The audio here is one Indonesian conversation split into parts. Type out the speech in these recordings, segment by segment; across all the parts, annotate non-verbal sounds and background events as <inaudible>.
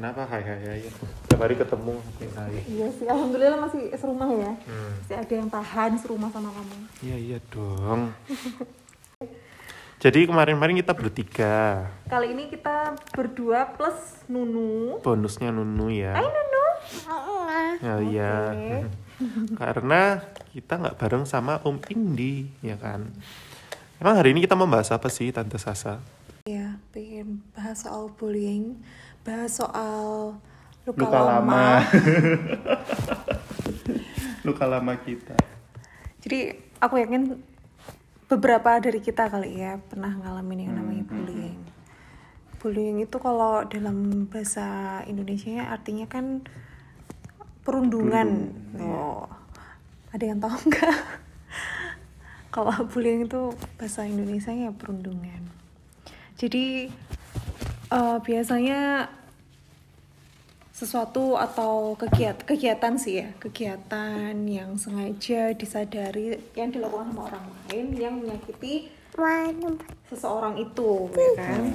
Kenapa hai hai hai? Tiap hari ketemu hai hai. Iya sih, alhamdulillah masih serumah ya. Hmm. Masih ada yang tahan serumah sama kamu. Iya iya dong. Jadi kemarin-kemarin kita bertiga. Kali ini kita berdua plus Nunu. Bonusnya Nunu ya. Hai Nunu. Ya iya. <laughs> Karena kita nggak bareng sama Om Indi, ya kan. Emang hari ini kita membahas apa sih Tante Sasa? Iya, pengen bahas soal bullying, bahas soal luka, Luka lama. lama. <laughs> Luka lama kita. Jadi aku yakin beberapa dari kita kali ya pernah ngalamin yang namanya bullying. Bullying itu kalau dalam bahasa Indonesia artinya kan perundungan. Oh, ada yang tahu nggak? <laughs> kalau bullying itu bahasa Indonesia ya perundungan. Jadi eh, biasanya sesuatu atau kegiatan kegiatan sih ya kegiatan yang sengaja disadari yang dilakukan sama orang lain yang menyakiti seseorang itu ya kan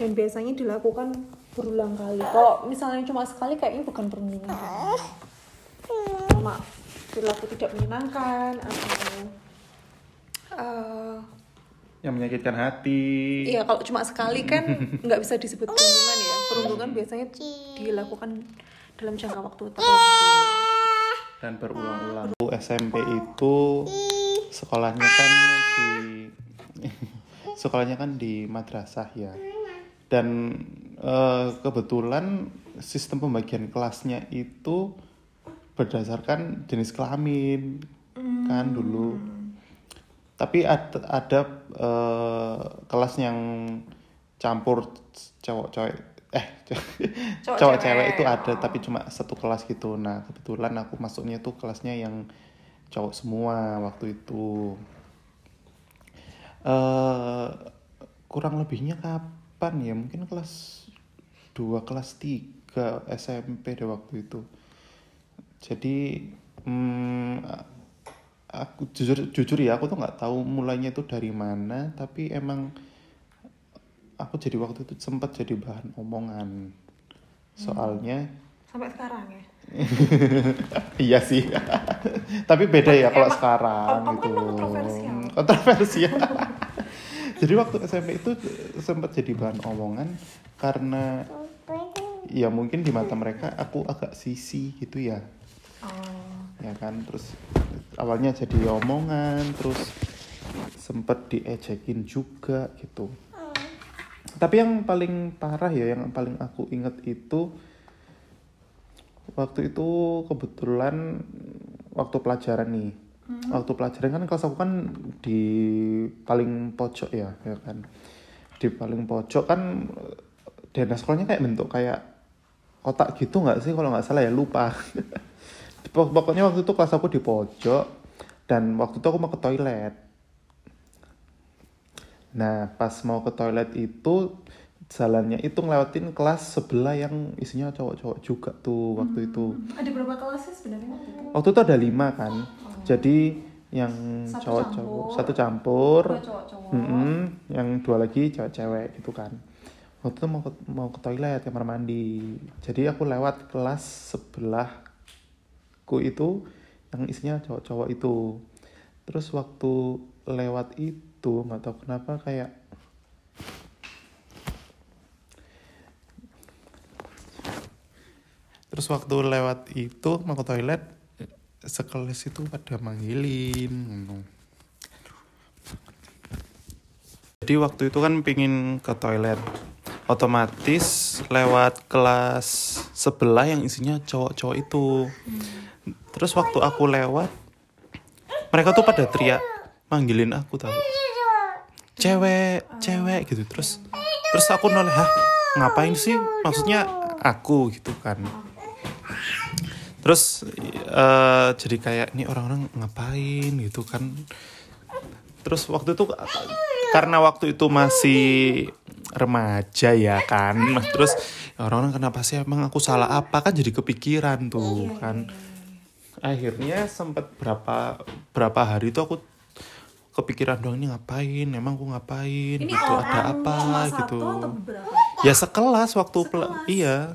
dan biasanya dilakukan berulang kali kalau misalnya cuma sekali kayaknya bukan perundungan kan? cuma perilaku tidak menyenangkan atau eh, Yang menyakitkan hati. Iya, kalau cuma sekali kan nggak bisa disebut perundungan ya. Perundungan biasanya dilakukan dalam jangka waktu tertentu. dan berulang-ulang. SMP itu sekolahnya kan di <laughs> sekolahnya kan di madrasah ya. Dan eh, kebetulan sistem pembagian kelasnya itu berdasarkan jenis kelamin kan dulu. Tapi ada ada eh, kelas yang campur cowok cewek eh Cowok cowok cewek. cewek itu ada tapi cuma satu kelas gitu. Nah, kebetulan aku masuknya tuh kelasnya yang cowok semua waktu itu. eh kurang lebihnya kapan ya? Mungkin kelas 2 kelas 3 SMP deh waktu itu. Jadi hmm, aku jujur jujur ya aku tuh nggak tahu mulainya itu dari mana tapi emang aku jadi waktu itu sempat jadi bahan omongan. Soalnya Sampai sekarang ya. <laughs> iya sih. <laughs> Tapi beda ya kalau sekarang kan gitu. kontroversial. kontroversial. <laughs> Jadi waktu SMP itu sempat jadi bahan omongan karena ya mungkin di mata mereka aku agak sisi gitu ya. Oh. ya kan terus awalnya jadi omongan terus sempet diejekin juga gitu tapi yang paling parah ya yang paling aku inget itu waktu itu kebetulan waktu pelajaran nih. Waktu pelajaran kan kelas aku kan di paling pojok ya ya kan? Di paling pojok kan dana sekolahnya kayak bentuk kayak kotak gitu nggak sih? Kalau nggak salah ya lupa. <laughs> Pok- pokoknya waktu itu kelas aku di pojok dan waktu itu aku mau ke toilet nah pas mau ke toilet itu jalannya itu ngelewatin kelas sebelah yang isinya cowok-cowok juga tuh waktu itu. Ada berapa kelas sih sebenarnya waktu itu? waktu itu ada lima kan. Jadi yang cowok-cowok satu campur. Dua cowok-cowok. Mm-mm, yang dua lagi cewek-cewek gitu kan. Waktu itu mau ke, mau ke toilet kamar mandi. Jadi aku lewat kelas sebelahku itu yang isinya cowok-cowok itu. Terus waktu lewat itu nggak tahu kenapa kayak terus waktu lewat itu mau ke toilet sekelas itu pada manggilin. Jadi waktu itu kan pingin ke toilet otomatis lewat kelas sebelah yang isinya cowok-cowok itu. Terus waktu aku lewat mereka tuh pada teriak manggilin aku tahu. Cewek, cewek gitu. Terus terus aku noleh, "Hah, ngapain sih? Maksudnya aku gitu kan." Terus eh, jadi kayak ini orang-orang ngapain gitu kan. Terus waktu itu karena waktu itu masih remaja ya kan. Terus orang-orang kenapa sih emang aku salah apa kan jadi kepikiran tuh kan. Akhirnya sempat berapa berapa hari itu aku kepikiran dong ini ngapain, emang aku ngapain Ini gitu, ada apa gitu. Ya sekelas waktu pel- iya.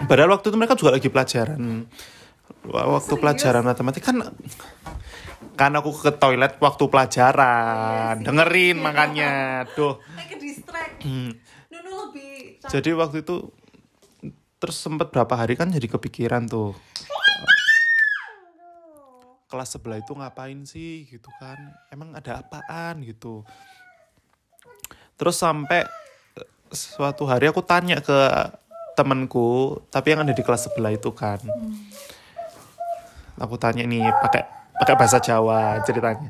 padahal waktu itu mereka juga lagi pelajaran waktu Serius? pelajaran matematika kan kan aku ke toilet waktu pelajaran dengerin makanya tuh Kayak ke distract. Hmm. Nunu lebih capek. jadi waktu itu terus sempat berapa hari kan jadi kepikiran tuh kelas sebelah itu ngapain sih gitu kan. Emang ada apaan gitu. Terus sampai eh, suatu hari aku tanya ke temenku tapi yang ada di kelas sebelah itu kan. Aku tanya nih pakai pakai bahasa Jawa ceritanya.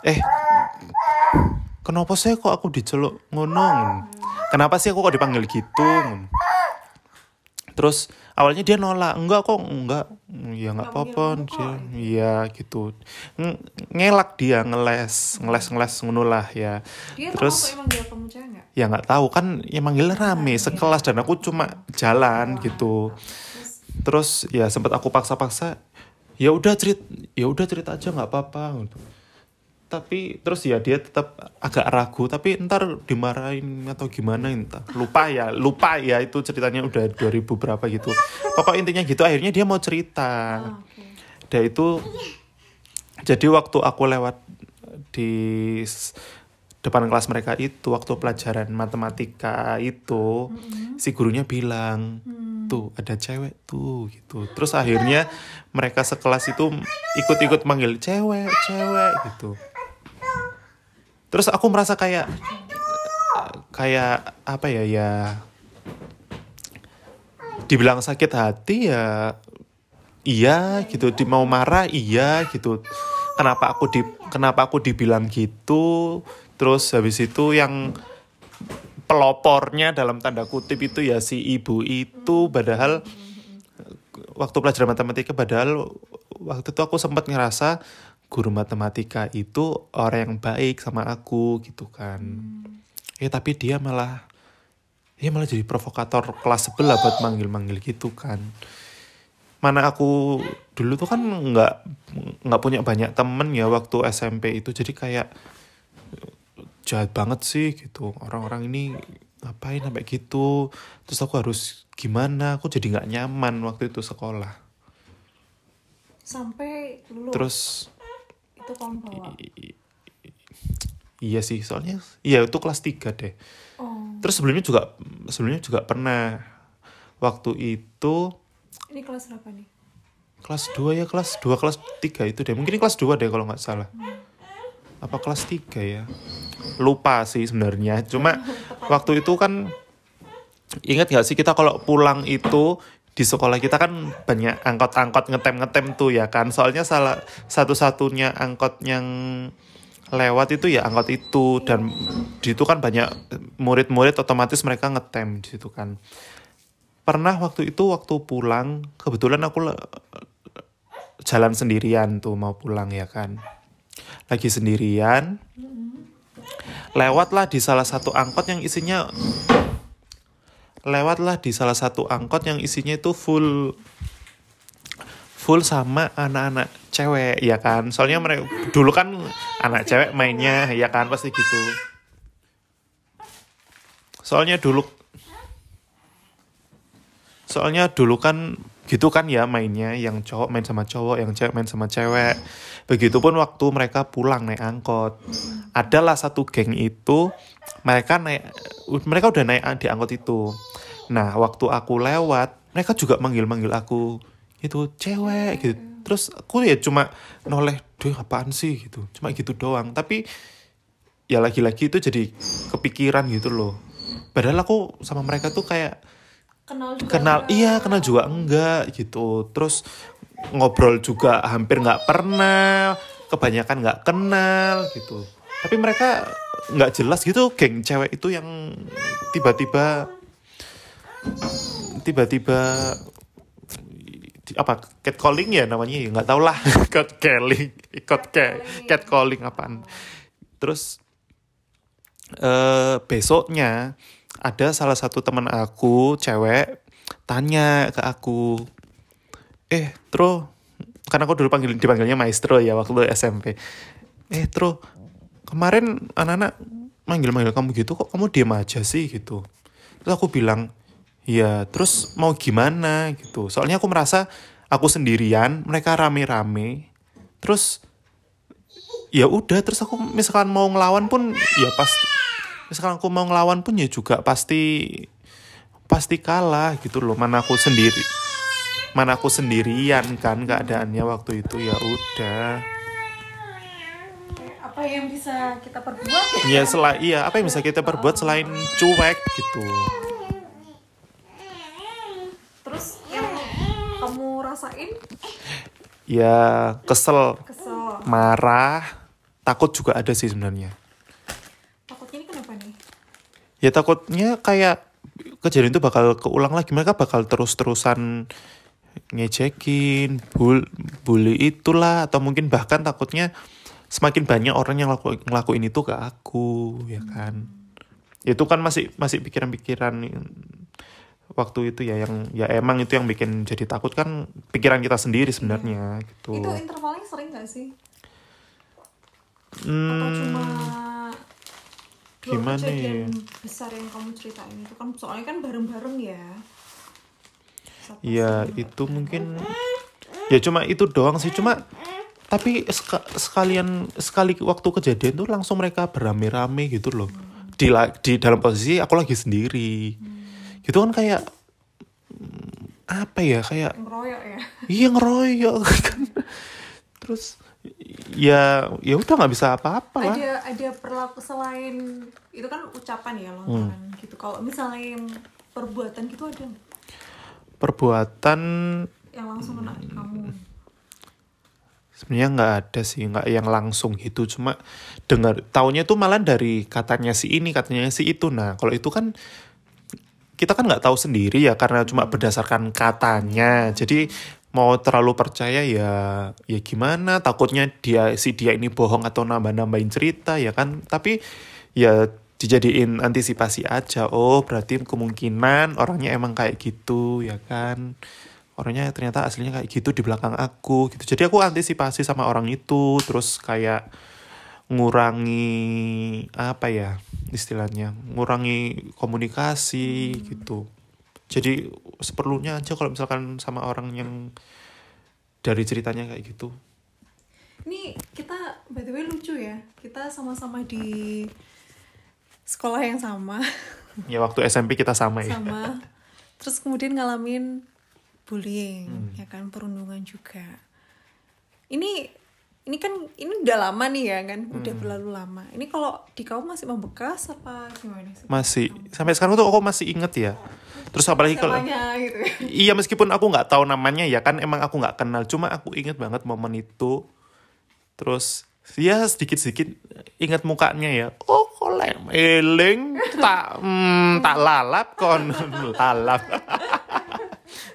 Eh kenapa sih kok aku diceluk ngono? Kenapa sih aku kok dipanggil gitu? Terus awalnya dia nolak enggak kok enggak ya nggak apa-apa dia kok. iya gitu. Ng- ngelak dia ngeles ngeles ngeles ngono lah ya. Dia terus tahu dia nggak? ya nggak tahu. Kan yang manggil rame sekelas dan aku cuma jalan gitu. Terus? Ya sempat aku paksa-paksa ya udah cerit ya udah cerita aja nggak apa-apa gitu. Tapi terus ya dia tetap agak ragu tapi ntar dimarahin atau gimana entah. Lupa ya lupa ya itu ceritanya udah 2000 berapa gitu. Pokok intinya gitu akhirnya dia mau cerita. Oke. dan itu jadi waktu aku lewat di depan kelas mereka itu waktu pelajaran matematika itu si gurunya bilang tuh ada cewek tuh gitu. Terus akhirnya mereka sekelas itu ikut-ikut manggil cewek cewek gitu terus aku merasa kayak kayak apa ya ya dibilang sakit hati ya iya gitu di mau marah iya gitu. Kenapa aku di kenapa aku dibilang gitu? Terus habis itu yang pelopornya dalam tanda kutip itu ya si ibu itu padahal waktu pelajaran matematika padahal waktu itu aku sempat ngerasa guru matematika itu orang yang baik sama aku gitu kan. Ya tapi dia malah dia malah jadi provokator kelas sebelah buat manggil-manggil gitu kan. Mana aku dulu tuh kan nggak nggak punya banyak temen ya waktu SMP itu. Jadi kayak jahat banget sih gitu. Orang-orang ini ngapain sampai gitu? Terus aku harus gimana? Aku jadi nggak nyaman waktu itu sekolah. Sampai lulus. Terus itu kamu bawa. iya sih soalnya iya itu kelas 3 deh. Oh, terus sebelumnya juga sebelumnya juga pernah. Waktu itu ini kelas berapa nih? kelas 2 ya kelas 2 kelas 3 itu deh. Mungkin ini kelas 2 deh kalau nggak salah. Apa kelas 3 ya? Lupa sih sebenarnya. Cuma <laughs> waktu itu kan ingat gak sih kita kalau pulang itu di sekolah kita kan banyak angkot-angkot ngetem-ngetem tuh ya kan. Soalnya salah satu-satunya angkot yang lewat itu ya angkot itu. Dan di itu kan banyak murid-murid otomatis mereka ngetem di situ kan. Pernah waktu itu waktu pulang kebetulan aku jalan sendirian tuh mau pulang ya kan. Lagi sendirian lewatlah di salah satu angkot yang isinya lewatlah di salah satu angkot yang isinya itu full full sama anak-anak cewek ya kan? Soalnya mereka dulu kan anak cewek mainnya ya kan? Pasti gitu. Soalnya dulu soalnya dulu kan gitu kan ya mainnya yang cowok main sama cowok yang cewek main sama cewek. Begitupun waktu mereka pulang naik angkot. Adalah satu geng itu mereka naik mereka udah naik di angkot itu. Nah waktu aku lewat mereka juga manggil manggil aku. Itu cewek gitu. Terus aku ya cuma noleh duh apaan sih? Gitu. Cuma gitu doang. Tapi ya lagi-lagi itu jadi kepikiran gitu loh. Padahal aku sama mereka tuh kayak Kenal juga. kenal enggak? iya kenal juga enggak gitu terus ngobrol juga hampir nggak pernah kebanyakan nggak kenal gitu tapi mereka nggak jelas gitu geng cewek itu yang tiba-tiba tiba-tiba apa catcalling ya namanya ya nggak tau lah <laughs> catcalling cat catcalling apaan terus eh besoknya ada salah satu teman aku cewek tanya ke aku eh tro karena aku dulu panggil dipanggilnya maestro ya waktu SMP eh tro kemarin anak-anak manggil-manggil kamu gitu kok kamu diem aja sih? Gitu. Terus aku bilang ya terus mau gimana? Gitu. Soalnya aku merasa aku sendirian mereka rame-rame. Terus ya udah terus aku misalkan mau ngelawan pun ya pasti misalkan aku mau ngelawan pun ya juga pasti pasti kalah gitu loh. Mana aku sendiri mana aku sendirian kan keadaannya waktu itu. Ya udah. Apa yang bisa kita perbuat? Ya selain iya apa yang bisa kita perbuat selain cuek gitu? Terus yang kamu rasain? Ya kesel kesel. marah takut juga ada sih sebenarnya takutnya ini kenapa nih ya takutnya kayak kejadian itu bakal keulang lagi. Mereka bakal terus-terusan ngejekin bul bully itulah atau mungkin bahkan takutnya semakin banyak orang yang laku, ngelakuin itu ke aku ya kan? Itu kan masih masih pikiran-pikiran waktu itu ya yang ya emang itu yang bikin jadi takut kan pikiran kita sendiri sebenarnya gitu. Itu intervalnya sering gak sih? Atau Hmm, cuma dua gimana kejadian ya? besar yang kamu ceritain itu? Kan soalnya kan bareng-bareng ya. Ya sama- itu mungkin ya cuma itu doang sih. Cuma tapi seka- sekalian sekali waktu kejadian tuh langsung mereka beramai-ramai gitu loh. Di la- di dalam posisi aku lagi sendiri. Gitu kan kayak apa ya kayak ngeroyok ya? Iya ngeroyok. Kan <laughs> terus ya ya udah nggak bisa apa-apa lah. Ada ada perlaku selain itu kan ucapan ya lontaran Hmm. gitu. Kalau misalnya yang perbuatan gitu ada nggak? perbuatan yang langsung kena Hmm. kamu. Sebenarnya nggak ada sih nggak yang langsung gitu. Cuma dengar taunya tuh malah dari katanya si ini katanya si itu. Nah kalau itu kan kita kan nggak tahu sendiri ya karena cuma berdasarkan katanya. Jadi mau terlalu percaya ya ya gimana? Takutnya dia si dia ini bohong atau nambah nambahin cerita ya kan? Tapi ya dijadiin antisipasi aja. Oh berarti kemungkinan orangnya emang kayak gitu ya kan? Orangnya ternyata aslinya kayak gitu di belakang aku gitu. Jadi aku antisipasi sama orang itu terus kayak ngurangi apa ya istilahnya ngurangi komunikasi gitu jadi seperlunya aja kalau misalkan sama orang yang dari ceritanya kayak gitu. Ini kita by the way lucu ya. Kita sama-sama di sekolah yang sama. <laughs> Ya waktu SMP kita sama ya. Sama. Terus kemudian ngalamin bullying Hmm. ya kan perundungan juga. Ini ini kan ini udah lama nih ya kan? Udah Hmm. berlalu lama. Ini kalau di kamu masih membekas apa gimana sih? Masih. Sampai sekarang tuh aku masih inget ya. Terus apalagi kalau gitu. Ya. Iya meskipun aku nggak tahu namanya ya kan emang aku nggak kenal. Cuma aku inget banget momen itu. Terus ya sedikit sedikit ingat mukanya ya. Oh kolem eling tak hmm, tak lalap kon. <laughs> Lalap. <laughs>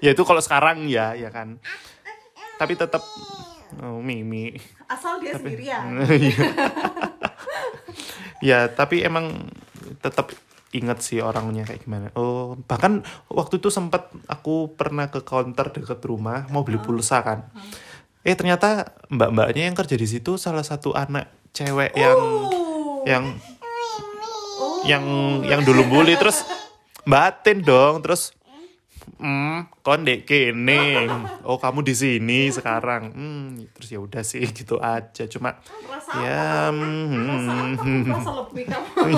Ya itu kalau sekarang ya ya kan. Tapi tetap oh, mimi asal dia sendirian. <laughs> Iya. ya tapi emang tetap inget sih orangnya kayak gimana. Oh bahkan waktu itu sempat aku pernah ke counter deket rumah mau beli pulsa kan. Eh ternyata mbak-mbaknya yang kerja di situ salah satu anak cewek yang Oh. yang yang yang dulu bully. Terus batin dong. Terus hmm kon dek kene. Oh kamu di sini sekarang. Hmm terus ya udah sih gitu aja. Cuma Rasa ya apa? hmm, Kamu merasa lebih kamu. <laughs>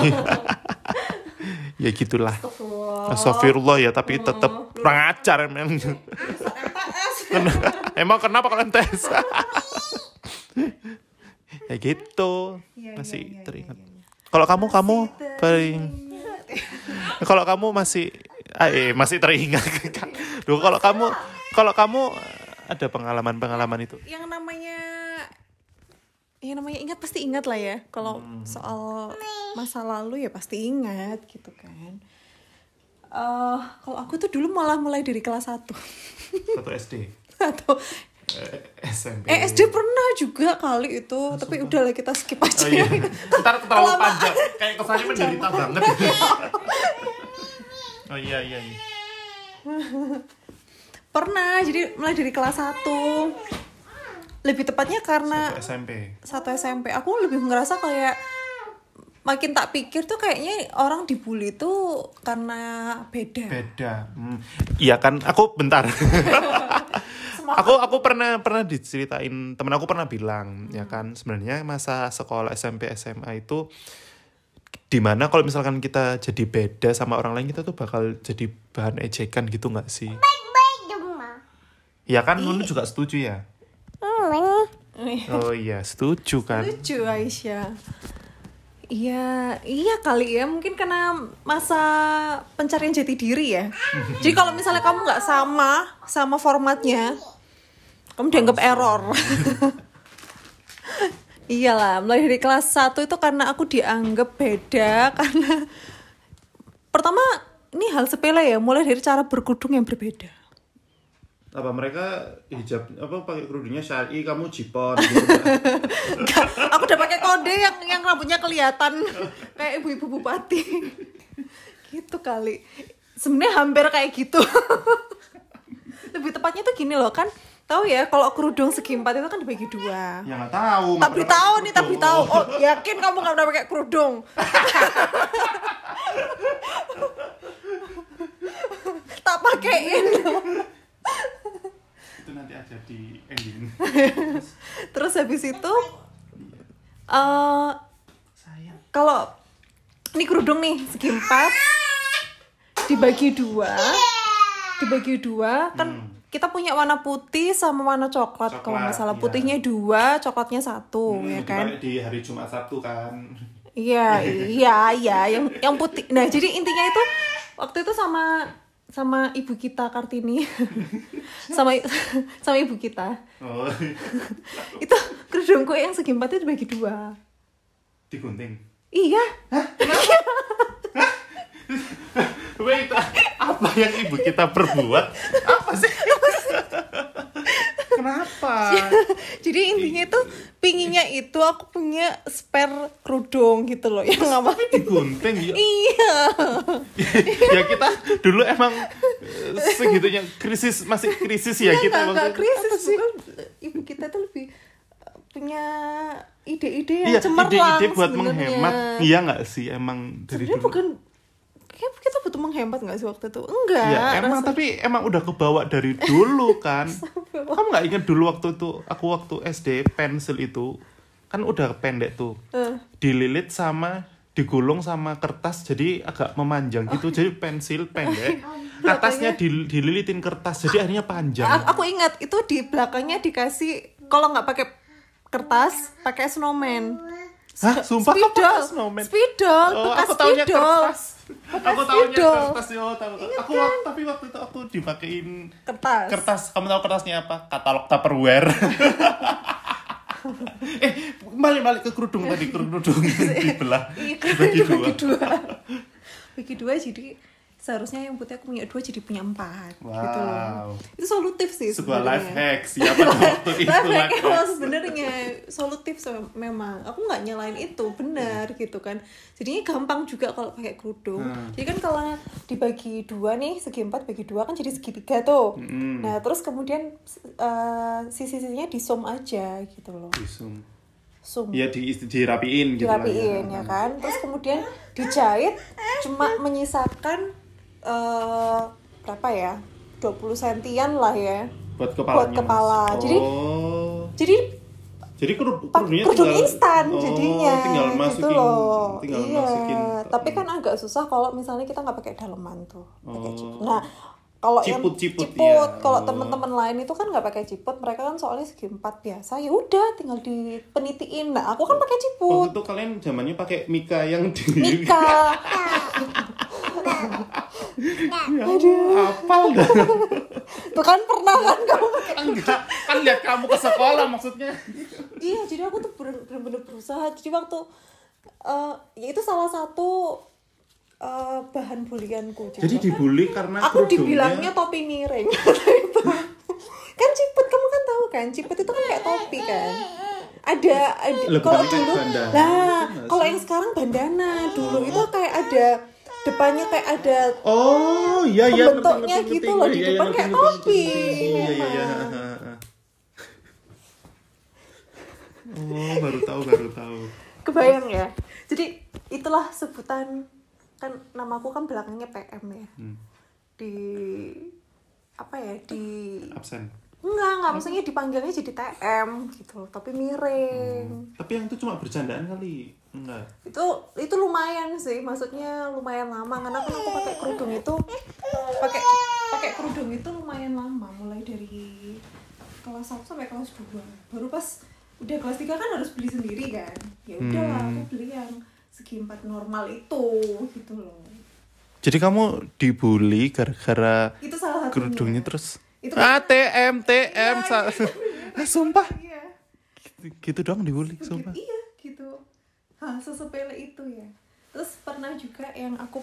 Ya gitulah. Astagfirullah. Ya tapi tetap kurang ajar emang <laughs> emang kenapa kalian tes? <laughs> Ya gitu. Iya, iya, masih iya, teringat. iya, iya. kalau kamu kamu paling kalau kamu masih eh, masih teringat. <laughs> Duh, kalau kamu kalau kamu ada pengalaman-pengalaman itu? Yang namanya yang namanya ingat pasti ingat lah ya. Kalau Hmm. soal masa lalu ya pasti ingat gitu kan. Eh kalau aku tuh dulu malah mulai dari kelas 1 satu SD <laughs> atau SMP eh SD pernah juga kali itu tapi udahlah kita skip aja. oh, iya. ntar terlalu panjang. Kayak kesannya menderita banget <laughs> oh iya iya, iya. <laughs> pernah jadi mulai dari kelas 1 lebih tepatnya karena Satu SMP satu SMP aku lebih ngerasa kayak makin tak pikir tuh kayaknya orang dibully tuh karena beda. beda Hmm. iya kan aku bentar <laughs> aku aku pernah pernah diceritain temen aku pernah bilang ya kan sebenarnya masa sekolah SMP SMA itu di mana kalau misalkan kita jadi beda sama orang lain kita tuh bakal jadi bahan ejekan gitu nggak sih ya kan Nunu juga setuju ya oh iya setuju kan Lucu Aisyah. Iya, iya kali ya. Mungkin karena masa pencarian jati diri ya. <laughs> Jadi kalau misalnya kamu nggak sama sama formatnya, kamu dianggap error. <laughs> Iyalah, mulai dari kelas 1 itu karena aku dianggap beda <laughs> karena pertama ini hal sepele ya, mulai dari cara berkerudung yang berbeda. apa mereka hijab apa pakai kerudungnya syari kamu jipon <laughs> gitu aku udah pakai kode yang yang rambutnya kelihatan <laughs> kayak ibu-ibu bupati. gitu kali. Sebenarnya hampir kayak gitu. Lebih tepatnya tuh gini loh kan. Tahu ya kalau kerudung segi empat itu kan dibagi dua. ya nggak tahu Tapi tahu nih, tapi tahu. Oh, yakin kamu nggak pernah pakai kerudung? <laughs> tak pakein. itu nanti aja di ending Terus habis itu eh sayang kalau ini kerudung nih segi empat dibagi dua dibagi dua kan kita punya warna putih sama warna coklat, kalau nggak Coklat, salah iya. putihnya dua coklatnya satu ya kan? di hari Jumat Sabtu kan. Iya iya iya. Yang yang putih. Nah jadi intinya itu waktu itu sama sama ibu kita kartini. <laughs> Sama sama ibu kita. Oh. <laughs> Itu kerudungku yang segi empat itu dibagi dua. Digunting? Iya. Wait, apa yang ibu kita perbuat? Apa sih? Kenapa? <laughs> Jadi intinya itu pinginnya itu aku punya spare kerudung gitu loh yang nggak mau. Digunting ya. Iya. <laughs> ya kita dulu emang eh, segitunya krisis masih krisis ya Iya kita nggak nggak waktu- krisis apa sih? bukan ibu kita tuh lebih uh, punya ide-ide yang Iya, cemerlang ide-ide buat sebenarnya. menghemat. Iya nggak sih emang dari Sebenarnya dulu? bukan kayak kita butuh menghemat nggak sih waktu itu? Enggak. Ya emang rasa- tapi emang udah kebawa dari dulu kan. <laughs> Kamu nggak ingat dulu waktu itu aku waktu SD pensil itu kan udah pendek tuh. Eh, Dililit sama digulung sama kertas jadi agak memanjang gitu. Jadi pensil pendek, <laughs> atasnya dil- dililitin kertas jadi akhirnya panjang. a- aku ingat itu di belakangnya dikasih kalau nggak pakai kertas pakai snowman. Hah, sumpah kamu spidol, pakai snowman? spidol, Oh, bekas aku taunya spidol. kertas. Aku taunya spidol. kertas ya, tahu. Aku waktu, tapi waktu itu aku dipakein Kertas. kertas. Kamu tahu kertasnya apa? Katalog Tupperware. <laughs> eh, balik-balik ke kerudung tadi, kerudung <laughs> dibelah. Iya, Dibagi dua. bagi dua. bagi dua jadi seharusnya yang putih aku punya dua jadi punya empat gitu loh. Wow. Itu solutif sih Sebuah life sebenarnya. hack siapa <laughs> itu Life hack life emang hack. sebenarnya solutif se- memang. Aku nggak nyalain itu, benar gitu kan. Jadinya gampang juga kalau pakai kerudung. Hmm. Jadi kan kalau dibagi dua nih, segi empat bagi dua kan jadi segitiga tuh. Hmm. Nah terus kemudian eh, sisi-sisinya di zoom aja gitu loh. Disum. Zoom. Ya di, dirapiin gitu lah dirapiin ya kan terus kemudian dijahit cuma menyisakan eh berapa ya 20 sentian lah ya Buat kepalanya. Buat kepala. Mas. Jadi- oh. jadi Jadi pak- kerudungnya kerudung tinggal instan oh, jadinya tinggal gitu masukin, loh tinggal iya masukin. tapi kan agak susah kalau misalnya kita nggak pakai daleman tuh pakai Oh. ciput. nah kalau yang Ciput-ciput, ciput ya. kalau Oh. teman-teman lain itu kan nggak pakai ciput mereka kan soalnya segi empat biasa ya udah tinggal dipenitiin nah aku kan pakai ciput Waktu itu kalian zamannya pakai Mika yang di Mika <laughs> Ya, apal dah. tuh kan pernah kan kamu Enggak, kan lihat kamu ke sekolah maksudnya. iya jadi aku tuh bener-bener berusaha. Jadi waktu eh ya itu salah satu eh, bahan bulianku. Juga. Jadi dibully karena aku kerudungnya- dibilangnya topi miring. <laughs> Kan ciput kamu kan tahu kan? Ciput itu kan kayak topi kan? Ada, ada kalau dulu Nggak kalau yang sekarang bandana. Dulu itu kayak ada depannya kayak ada Oh, iya iya Bentuknya gitu ngerti. loh, di Iya, iya, depan kayak ngerti. Iya, iya, iya. Oh, baru tahu, baru tahu. kebayang ya jadi itulah sebutan kan namaku kan belakangnya PM ya Hmm. di apa ya di Absen. enggak enggak maksudnya dipanggilnya jadi TM gitu tapi miring Tapi yang itu cuma bercandaan kali. Enggak. itu itu lumayan sih maksudnya lumayan lama. Karena kan aku pakai kerudung itu pakai pakai kerudung itu lumayan lama. Mulai dari kelas 1 sampai kelas 2 baru pas udah kelas 3 kan harus beli sendiri kan? Ya udahlah Hmm. aku beli yang segi empat normal itu gitu loh. Jadi kamu dibully gara-gara itu salah satunya. kerudungnya terus? Itu ah TM TM sa- Ah, sumpah. Iya. Gitu doang dibully sumpah. iya. gitu hal sesepele itu ya. Terus pernah juga yang aku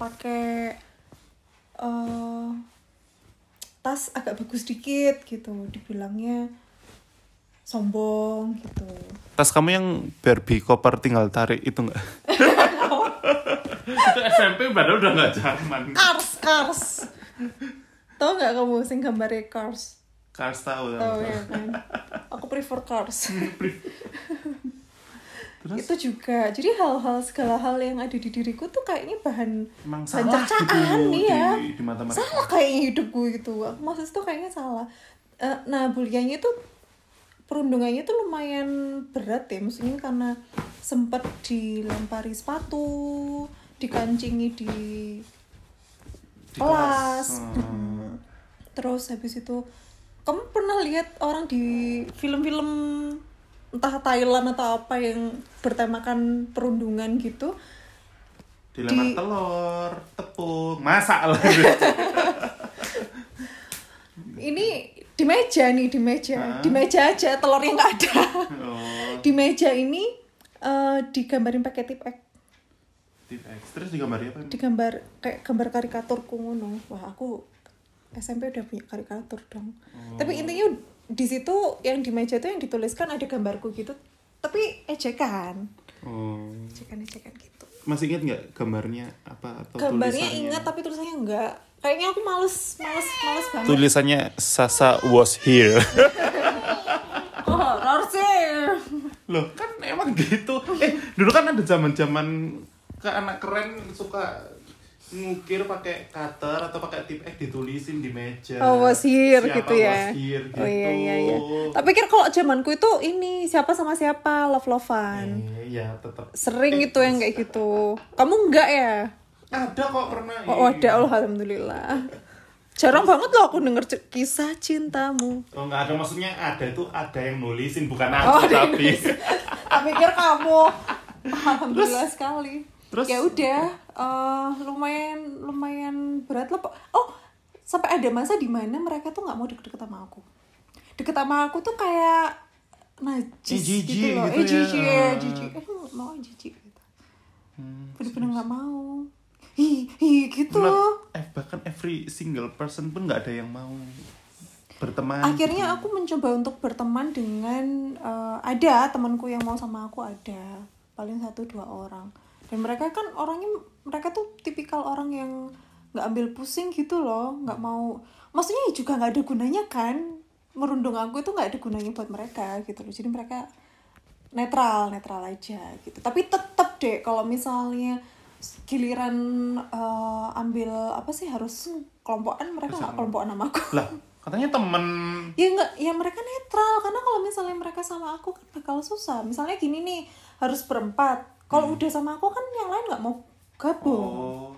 pakai eh tas agak bagus dikit gitu dibilangnya sombong gitu. Tas kamu yang Barbie koper tinggal tarik itu enggak itu SMP padahal udah nggak zaman. Cars cars. Tau nggak kamu sing gambarnya cars? Cars tahu tau tahu. ya kan? Aku prefer cars <laughs> Terus? itu juga jadi hal-hal segala hal yang ada di diriku tuh kayaknya bahan Emang bahan salah cercaan gitu iya di, di mata mereka. salah kayaknya hidupku gitu maksud itu kayaknya salah Eh, nah buliannya itu perundungannya tuh lumayan berat ya maksudnya karena sempat dilempari sepatu dikancingi di, Di kelas. Hmm. <laughs> Mm. terus habis itu kamu pernah lihat orang di film-film entah Thailand atau apa yang bertemakan perundungan gitu dilempar di- telur tepung masak lah. Ini di meja nih di meja. Hah? di meja aja telurnya nggak ada. Oh. Di meja ini eh, digambarin pakai tip X. Tip X. Terus digambar apa? Digambar kayak gambar karikaturku ngono. Wah aku SMP udah punya karikatur dong. Oh. tapi intinya di situ yang di meja itu yang dituliskan ada gambarku gitu. Tapi ejekan. Oh. Ejekan ejekan gitu. Masih ingat nggak gambarnya apa atau gambarnya tulisannya? ingat tapi tulisannya enggak kayaknya aku males males males banget. Tulisannya Sasa was here. <laughs> Oh sih loh kan emang gitu. Eh dulu kan ada zaman zaman ke anak keren suka ngukir pakai cutter atau pakai tip X ditulisin di meja Oh, was here Siapa gitu ya. was here, gitu. Oh iya iya iya. Tapi pikir kalau zamanku itu ini siapa sama siapa love-lovean. Eh, iya tetap Sering gitu yang kayak gitu. Kamu enggak ya? ada kok pernah Oh, iya. ada alhamdulillah. Jarang banget loh aku denger kisah cintamu. Oh nggak ada maksudnya ada itu ada yang nulisin bukan Oh, aku yang tapi Aku pikir kamu. <laughs> Alhamdulillah sekali. Terus? ya udah eh, lumayan lumayan berat lah. Pak. Oh, sampai ada masa di mana mereka tuh nggak mau deket-deket sama aku. Deket sama aku tuh kayak najis Eh, jijik gitu loh. gitu eh, jijik ya, jijik. Eh, nggak mau jijik gitu. Hmm, Bener-bener nggak mau. Hi, hi gitu. Eh, bahkan every single person pun nggak ada yang mau berteman akhirnya aku mencoba untuk berteman dengan eh, ada temanku yang mau sama aku ada paling satu dua orang dan mereka kan orangnya mereka tuh tipikal orang yang nggak ambil pusing gitu loh nggak mau. Maksudnya juga nggak ada gunanya kan. Merundung aku itu nggak ada gunanya buat mereka gitu loh. Jadi mereka netral netral aja gitu. Tapi tetap deh kalau misalnya giliran eh, ambil apa sih harus kelompokan mereka nggak kelompokan sama aku. Lah katanya temen. Ya nggak ya mereka netral. Karena kalau misalnya mereka sama aku kan bakal susah. Misalnya gini nih harus berempat kalau udah sama aku kan yang lain nggak mau gabung. Oh.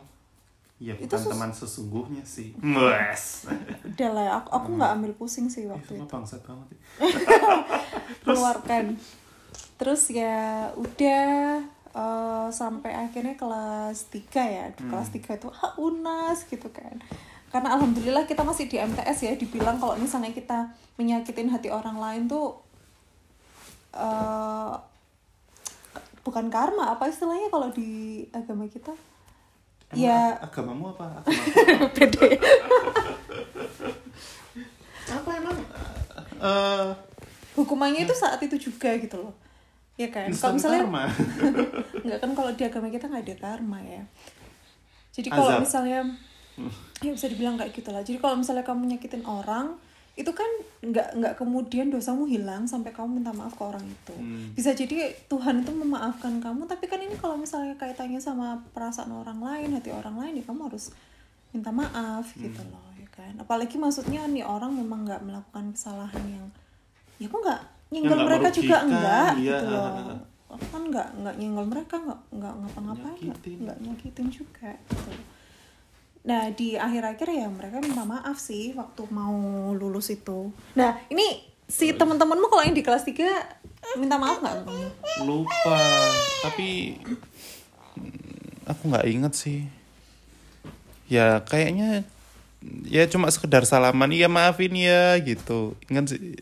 Iya Itu bukan teman sesungguhnya sih. Wes udah lah aku aku nggak ambil pusing sih waktu sama itu. bangsat banget ya. <laughs> keluarkan. Terus ya udah eh, sampai akhirnya kelas 3 ya. Di kelas 3 itu ah, unas gitu kan. Karena alhamdulillah kita masih di MTS ya dibilang kalau misalnya kita menyakitin hati orang lain tuh eh, bukan karma apa istilahnya kalau di agama kita? Emang ya. ag- agamamu apa? Agama <laughs> pede. Apa emang? Eh hukumannya itu saat itu juga gitu loh. Ya kan? Kalau misalnya karma. <laughs> Nggak kan kalau di agama kita nggak ada karma ya. Jadi kalau misalnya ya bisa dibilang kayak gitu lah jadi kalau misalnya kamu nyakitin orang itu kan nggak nggak kemudian dosamu hilang sampai kamu minta maaf ke orang itu Hmm. bisa jadi Tuhan itu memaafkan kamu tapi kan ini kalau misalnya kaitannya sama perasaan orang lain hati orang lain ya kamu harus minta maaf gitu Hmm. loh ya kan apalagi maksudnya nih orang memang nggak melakukan kesalahan yang ya kok nggak nyenggol mereka juga enggak iya. gitu loh aku kan nggak nggak nyenggol mereka nggak nggak ngapa-ngapain nggak Nyakitin. juga gitu. Nah di akhir-akhir ya mereka minta maaf sih waktu mau lulus itu. Nah ini si teman-temanmu kalau yang di kelas 3 minta maaf nggak? Lupa. Tapi mm, aku nggak inget sih. Ya kayaknya ya cuma sekedar salaman iya maafin ya gitu. Ingat sih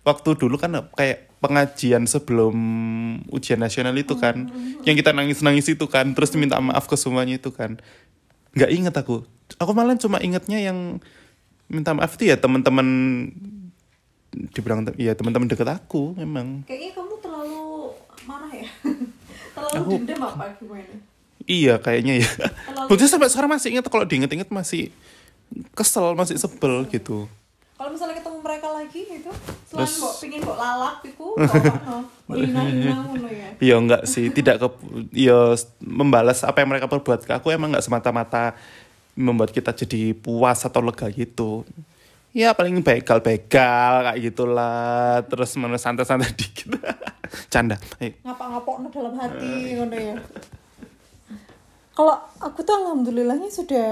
waktu dulu kan kayak pengajian sebelum ujian nasional itu kan yang kita nangis nangis itu kan terus diminta maaf ke semuanya itu kan nggak inget aku aku malah cuma ingetnya yang minta maaf itu ya teman-teman dibilang ya teman-teman deket aku memang Kayaknya kamu terlalu marah ya? <laughs> terlalu Aku- dendam apa gimana? Iya kayaknya ya. Buktinya sampai sekarang masih ingat kalau diinget-inget masih kesel, masih sebel gitu. Kalau misalnya ketemu mereka lagi gitu, selain Terus- mbok pingin mbok lalap iku, <laughs> ngono ya. Iya enggak sih, tidak ke ya membalas apa yang mereka perbuat ke aku emang enggak semata-mata membuat kita jadi puas atau lega gitu. Ya paling begal-begal kayak gitulah, terus mana santai-santai <laughs> dikit. Canda. Ayo. ngapa-ngapokno dalam hati ngono ya. Kalau aku tuh alhamdulillahnya sudah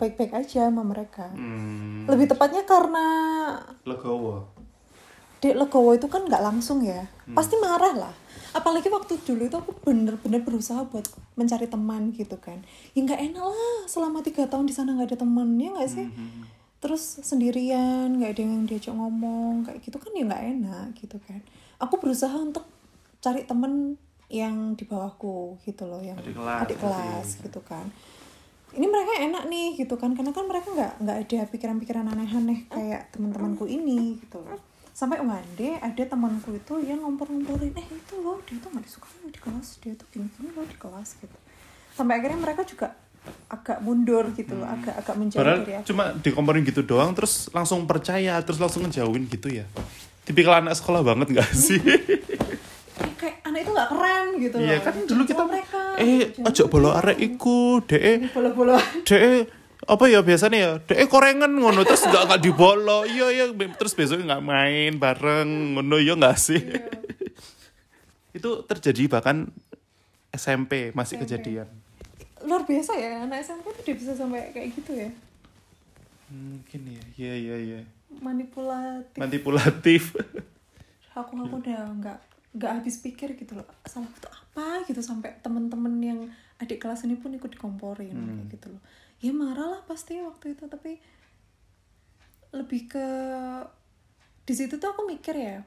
baik-baik aja sama mereka. Hmm, Lebih tepatnya karena legowo. Dek Legowo itu kan nggak langsung ya, pasti marah lah. Apalagi waktu dulu itu aku bener-bener berusaha buat mencari teman gitu kan. Ya nggak enak lah, selama tiga tahun di sana nggak ada teman ya nggak sih. Terus sendirian, nggak ada yang diajak ngomong kayak gitu kan ya nggak enak gitu kan. Aku berusaha untuk cari temen yang di bawahku gitu loh, yang Adik kelas, adik kelas gitu kan. Ini mereka enak nih gitu kan, karena kan mereka nggak nggak ada pikiran-pikiran aneh-aneh kayak teman-temanku ini gitu sampai one day ada temanku itu yang ngompor-ngomporin eh itu loh dia tuh nggak disukai loh di kelas dia tuh gini-gini loh di kelas gitu. Sampai akhirnya mereka juga agak mundur gitu loh agak agak menjauh Padahal dari aku cuma dikomporin gitu doang terus langsung percaya terus langsung ngejauhin gitu ya. Tipikal anak sekolah banget gak <laughs> sih? Anak itu nggak keren gitu loh. Iya kan dulu kita mereka eh jangan ojo bolo arek iku dek. Bola-bola <laughs> dek apa ya biasanya ya? Dek korengan ngono terus gak gak dibolo iya iya terus besok nggak main bareng ngono ya nggak sih? Iya. <laughs> itu terjadi bahkan SMP masih SMP. kejadian. Luar biasa ya anak SMP tuh dia bisa sampai kayak gitu ya? Mungkin ya iya iya iya. Manipulatif. Manipulatif. Aku aku udah nggak nggak habis pikir gitu loh salahku tuh apa? gitu sampai temen-temen yang adik kelas ini pun ikut dikomporin kayak gitu loh. Ya marah lah pasti waktu itu tapi lebih ke di situ tuh aku mikir ya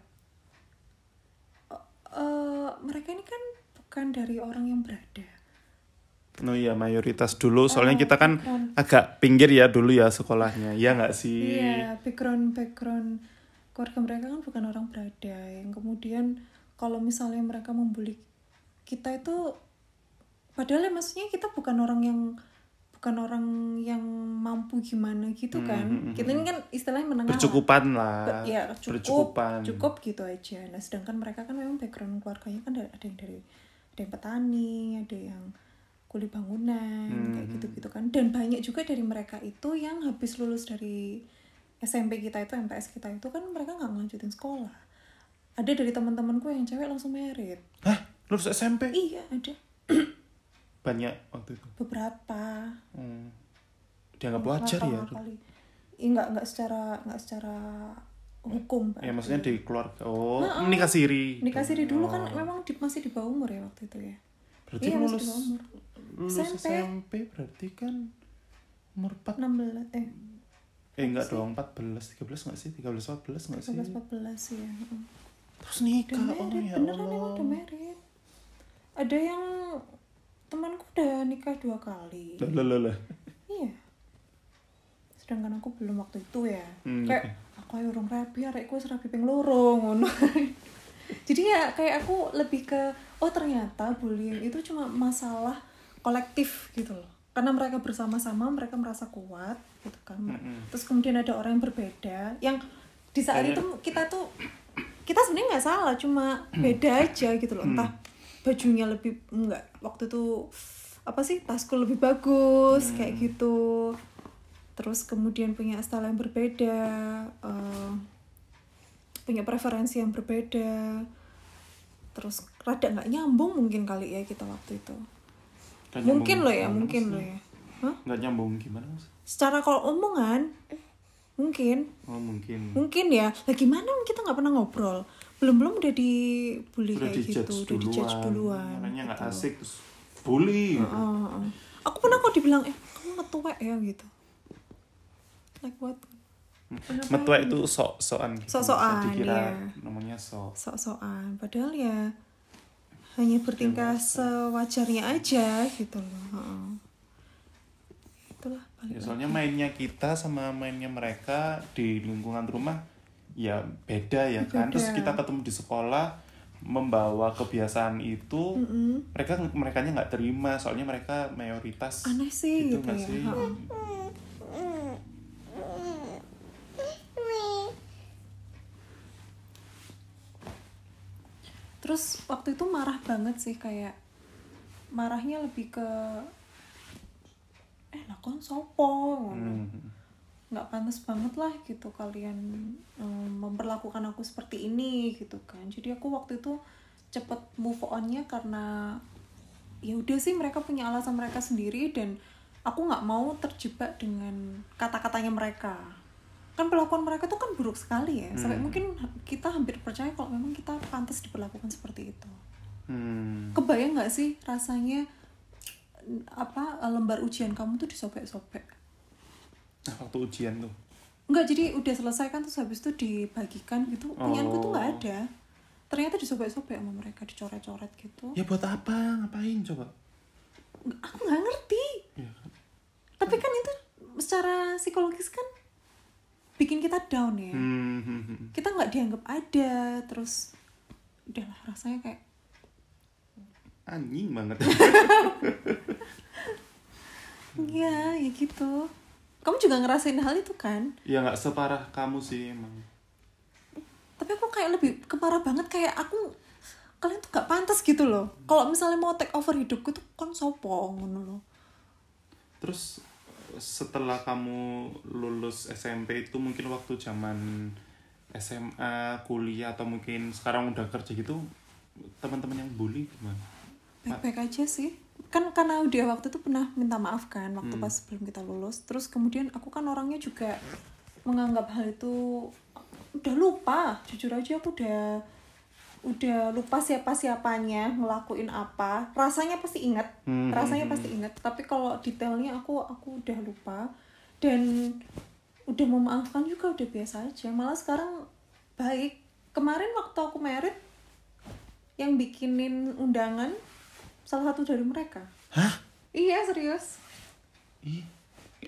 eh, eh, mereka ini kan bukan dari orang yang berada. Oh iya mayoritas dulu. Soalnya Oh, kita kan bukan. agak pinggir ya dulu ya sekolahnya. Ya nggak sih? Iya, background background keluarga mereka kan bukan orang berada. Yang kemudian kalau misalnya mereka membuli kita itu padahal ya maksudnya kita bukan orang yang bukan orang yang mampu gimana gitu kan. kita ini kan istilahnya menengah. lah. bercukupan lah Be- ya cukup bercukupan cukup gitu aja. Nah, sedangkan mereka kan memang background keluarganya kan ada yang dari ada yang petani, ada yang kuli bangunan kayak Hmm. gitu-gitu kan. Dan banyak juga dari mereka itu yang habis lulus dari SMP kita itu MTS kita itu kan mereka nggak ngelanjutin sekolah. Ada dari teman-temanku yang cewek langsung merit. hah? Lulus SMP Iya, ada. Banyak waktu itu. Beberapa. hmm. dianggap wajar ya kali. Iya, nggak nggak secara nggak secara hukum. Ya maksudnya di keluarga. Oh menikah siri. Nikah siri dulu kan memang di, masih di bawah umur ya waktu itu ya? Berarti Iya, lulus lulus SMP. SMP. berarti kan umur 4 16 eh. Eh enggak dong 14 13 enggak sih? 13 14 enggak sih? 13 14 ya terus udah nikah oh ya beneran emang Allah. udah merit ada yang temanku udah nikah dua kali. Lah lah lah, iya. Sedangkan aku belum waktu itu ya. Hmm, kayak aku ayo urung rapi arekku wis rapi ping loro ngono. <laughs> Jadi ya kayak aku lebih ke oh ternyata bullying itu cuma masalah kolektif gitu loh. Karena mereka bersama-sama mereka merasa kuat gitu kan. Mm-mm. terus kemudian ada orang yang berbeda yang di saat itu kita tuh kita sebenarnya nggak salah cuma <clears throat> beda aja gitu loh. Entah bajunya lebih enggak waktu itu apa sih tasku lebih bagus kayak gitu. Terus kemudian punya style yang berbeda eh, punya preferensi yang berbeda. Terus rada nggak nyambung mungkin kali ya kita waktu itu. Mungkin loh ya mungkin loh ya. Nggak nyambung gimana secara kalau omongan mungkin. Oh mungkin. Mungkin ya. Lah gimana kita nggak pernah ngobrol? Belum belum udah dibully udah kayak gitu udah dijudge duluan. makanya nggak gitu. asik terus bully. Gitu. Heeh, heeh. aku pernah kok dibilang eh kamu ngetuwek ya gitu. Like what? Kenapa? metua itu sok-sokan gitu. Sok-sokan, Bisa dikira iya. namanya sok. Sok-sokan. Padahal ya hanya bertingkah sewajarnya aja gitu loh ya, soalnya mainnya kita sama mainnya mereka di lingkungan rumah ya beda ya kan? Terus Beda. kita ketemu di sekolah membawa kebiasaan itu Mm-mm. mereka mereka nggak terima soalnya mereka mayoritas aneh sih gitu gitu, ya. sih? Terus waktu itu marah banget sih kayak marahnya lebih ke eh lah kon sopo ngono. Hmm. nggak pantas banget lah gitu kalian em, memperlakukan aku seperti ini gitu kan jadi aku waktu itu cepet move onnya karena ya udah sih mereka punya alasan mereka sendiri dan aku nggak mau terjebak dengan kata-katanya mereka kan perlakuan mereka tuh kan buruk sekali ya sampai Hmm. mungkin kita hampir percaya kalau memang kita pantas diperlakukan seperti itu Hmm. kebayang nggak sih rasanya apa lembar ujian kamu tuh disobek-sobek Nah, waktu ujian tuh Enggak, jadi udah selesai kan terus habis itu dibagikan gitu. Punyaanku tuh nggak Oh. ada. Ternyata disobek-sobek sama mereka, dicoret-coret gitu. ya buat apa ngapain coba Aku nggak ngerti. ya? Tapi kan itu secara psikologis kan bikin kita down ya. Hmm, hmm, hmm. Kita nggak dianggap ada, terus udahlah rasanya kayak anjing banget <laughs> ya ya gitu. Kamu juga ngerasain hal itu kan? ya nggak separah kamu sih emang Tapi aku kayak lebih keparah banget kayak aku kalian tuh nggak pantas gitu loh. Kalau misalnya mau take over hidupku tuh kon sopo ngono loh. Terus setelah kamu lulus SMP itu mungkin waktu zaman SMA, kuliah atau mungkin sekarang udah kerja gitu teman-teman yang bully gimana? baik-baik aja sih kan karena dia waktu itu pernah minta maaf kan waktu pas sebelum kita lulus. Terus kemudian aku kan orangnya juga menganggap hal itu udah lupa. Jujur aja aku udah udah lupa siapa siapanya ngelakuin apa. Rasanya pasti ingat Hmm, rasanya pasti ingat. Tapi kalau detailnya aku aku udah lupa. Dan udah memaafkan juga udah biasa aja. Malah sekarang baik. Kemarin waktu aku merit yang bikinin undangan salah satu dari mereka. Hah? iya serius. Ih,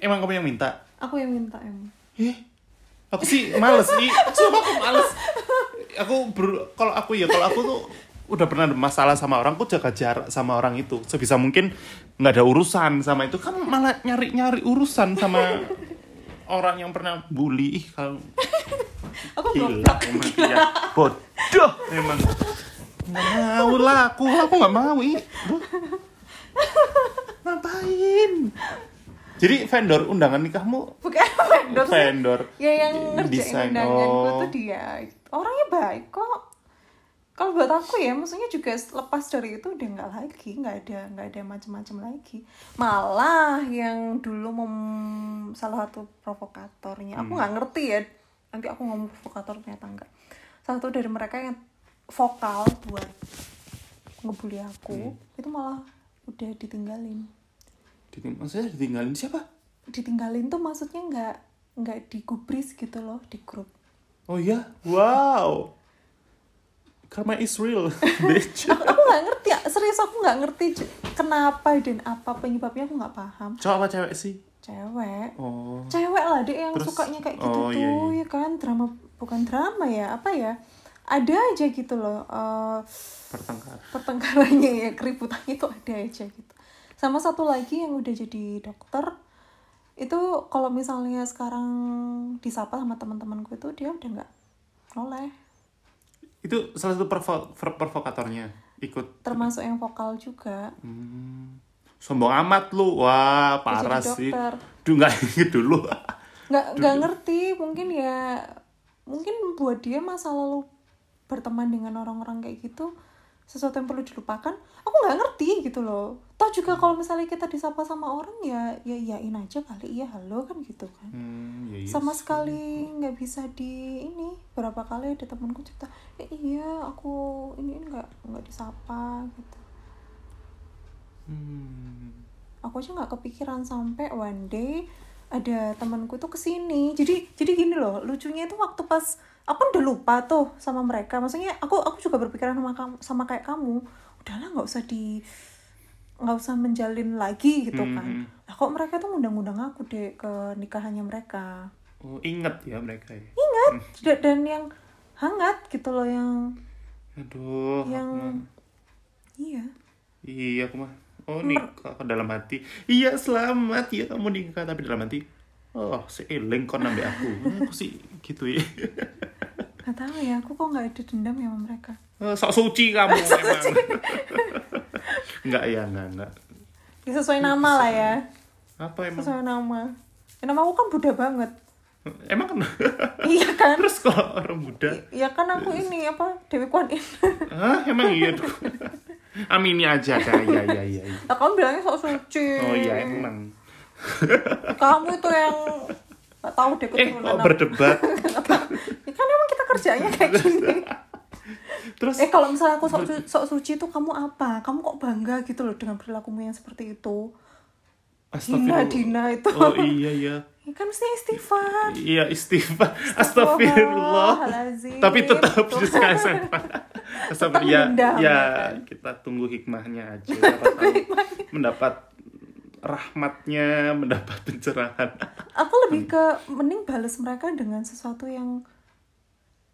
emang kamu yang minta? aku yang minta emang. Ih, aku sih males ih, coba aku males. Aku ber, kalau aku ya kalau aku tuh udah pernah ada masalah sama orang, aku jaga jarak sama orang itu. Sebisa mungkin nggak ada urusan sama itu. Kamu malah nyari nyari urusan sama orang yang pernah bully. Ih kalau aku gila goblok. emang ya bodoh emang nggak mau lah aku aku nggak mau ih. Ngapain? Jadi vendor undangan nikahmu? Bukan vendor. Sih. vendor. Ya yang ngerjain undanganku oh. tuh dia. Orangnya baik kok. Kalau buat aku ya maksudnya juga lepas dari itu udah nggak lagi nggak ada nggak ada macam-macam lagi. Malah yang dulu mem salah satu provokatornya aku nggak ngerti ya. Nanti aku ngomong provokator ternyata enggak salah satu dari mereka yang vokal buat ngebully aku itu malah udah ditinggalin. Diting- maksudnya ditinggalin siapa? Ditinggalin tuh maksudnya nggak nggak digubris gitu loh di grup. Oh iya? Wow. Karma is real <laughs> bitch. Aku aku nggak ngerti ya serius aku nggak ngerti kenapa dan apa penyebabnya aku nggak paham. Cowok apa cewek sih? Cewek. Oh. Cewek lah deh yang Terus- sukanya kayak gitu oh, tuh iya, iya. ya kan? Drama bukan drama ya apa ya ada aja gitu loh eh, pertengkar pertengkarannya ya keributannya itu ada aja gitu sama satu lagi yang udah jadi dokter itu kalau misalnya sekarang disapa sama teman-temanku itu dia udah nggak noleh Itu salah satu pro- provokatornya ikut. termasuk yang vokal juga Hmm. Sombong amat lu. Wah, parah sih. Duh, nggak <laughs> inget dulu. nggak nggak ngerti mungkin ya mungkin buat dia masa lalu berteman dengan orang-orang kayak gitu sesuatu yang perlu dilupakan aku nggak ngerti gitu loh. Toh juga kalau misalnya kita disapa sama orang ya ya iyain aja kali iya halo kan gitu kan. Hmm, ya iya sama sekali nggak bisa di ini berapa kali ada temanku cerita "Eh, iya aku ini nggak nggak disapa gitu. Hmm. aku aja nggak kepikiran sampai one day ada temanku tuh ke sini. Jadi jadi gini loh lucunya itu waktu pas aku kan udah lupa tuh sama mereka maksudnya aku aku juga berpikiran sama kamu sama kayak kamu udahlah nggak usah di nggak usah menjalin lagi gitu kan Mhm. lah kok mereka tuh ngundang-ngundang aku deh ke nikahannya mereka Oh, inget ya mereka ya. ingat Da- dan yang hangat gitu loh yang Aduh. yang iya Iya, aku mah. Oh, nikah dalam hati. Iya, selamat ya kamu nikah tapi dalam hati. Oh, seeling kon nambah aku. <laughs> Aku sih gitu ya. nggak tahu ya aku kok nggak ada dendam ya sama mereka Oh, sok suci kamu <laughs> emang. enggak ya, enggak, enggak. ya, sesuai nama lah ya Apa emang? sesuai nama ya, nama aku kan Buddha banget Emang kan? <laughs> iya kan Terus kalau orang muda, ya kan aku ini apa Dewi Kwan Yin Hah, emang iya tuh. Amini aja dah, ya, ya, ya. ya. nah, kamu bilangnya sok suci Oh iya emang. Kamu itu yang nggak tahu deh Eh, keturunan kok apa. berdebat? <laughs> Kan emang kita kerjanya kayak gini Terus eh kalau misalnya aku sok, su- sok suci itu kamu apa kamu kok bangga gitu loh dengan perilakumu yang seperti itu Dina. Dina itu Oh iya iya. ya kan mesti istighfar Iya istighfar. Astagfirullah. Tapi tetap sekarang Astagfirullah. Ya, ya ya kan? kita tunggu hikmahnya aja. <laughs> Siapa tahu mendapat rahmatnya, mendapat pencerahan. aku lebih ke mending balas mereka dengan sesuatu yang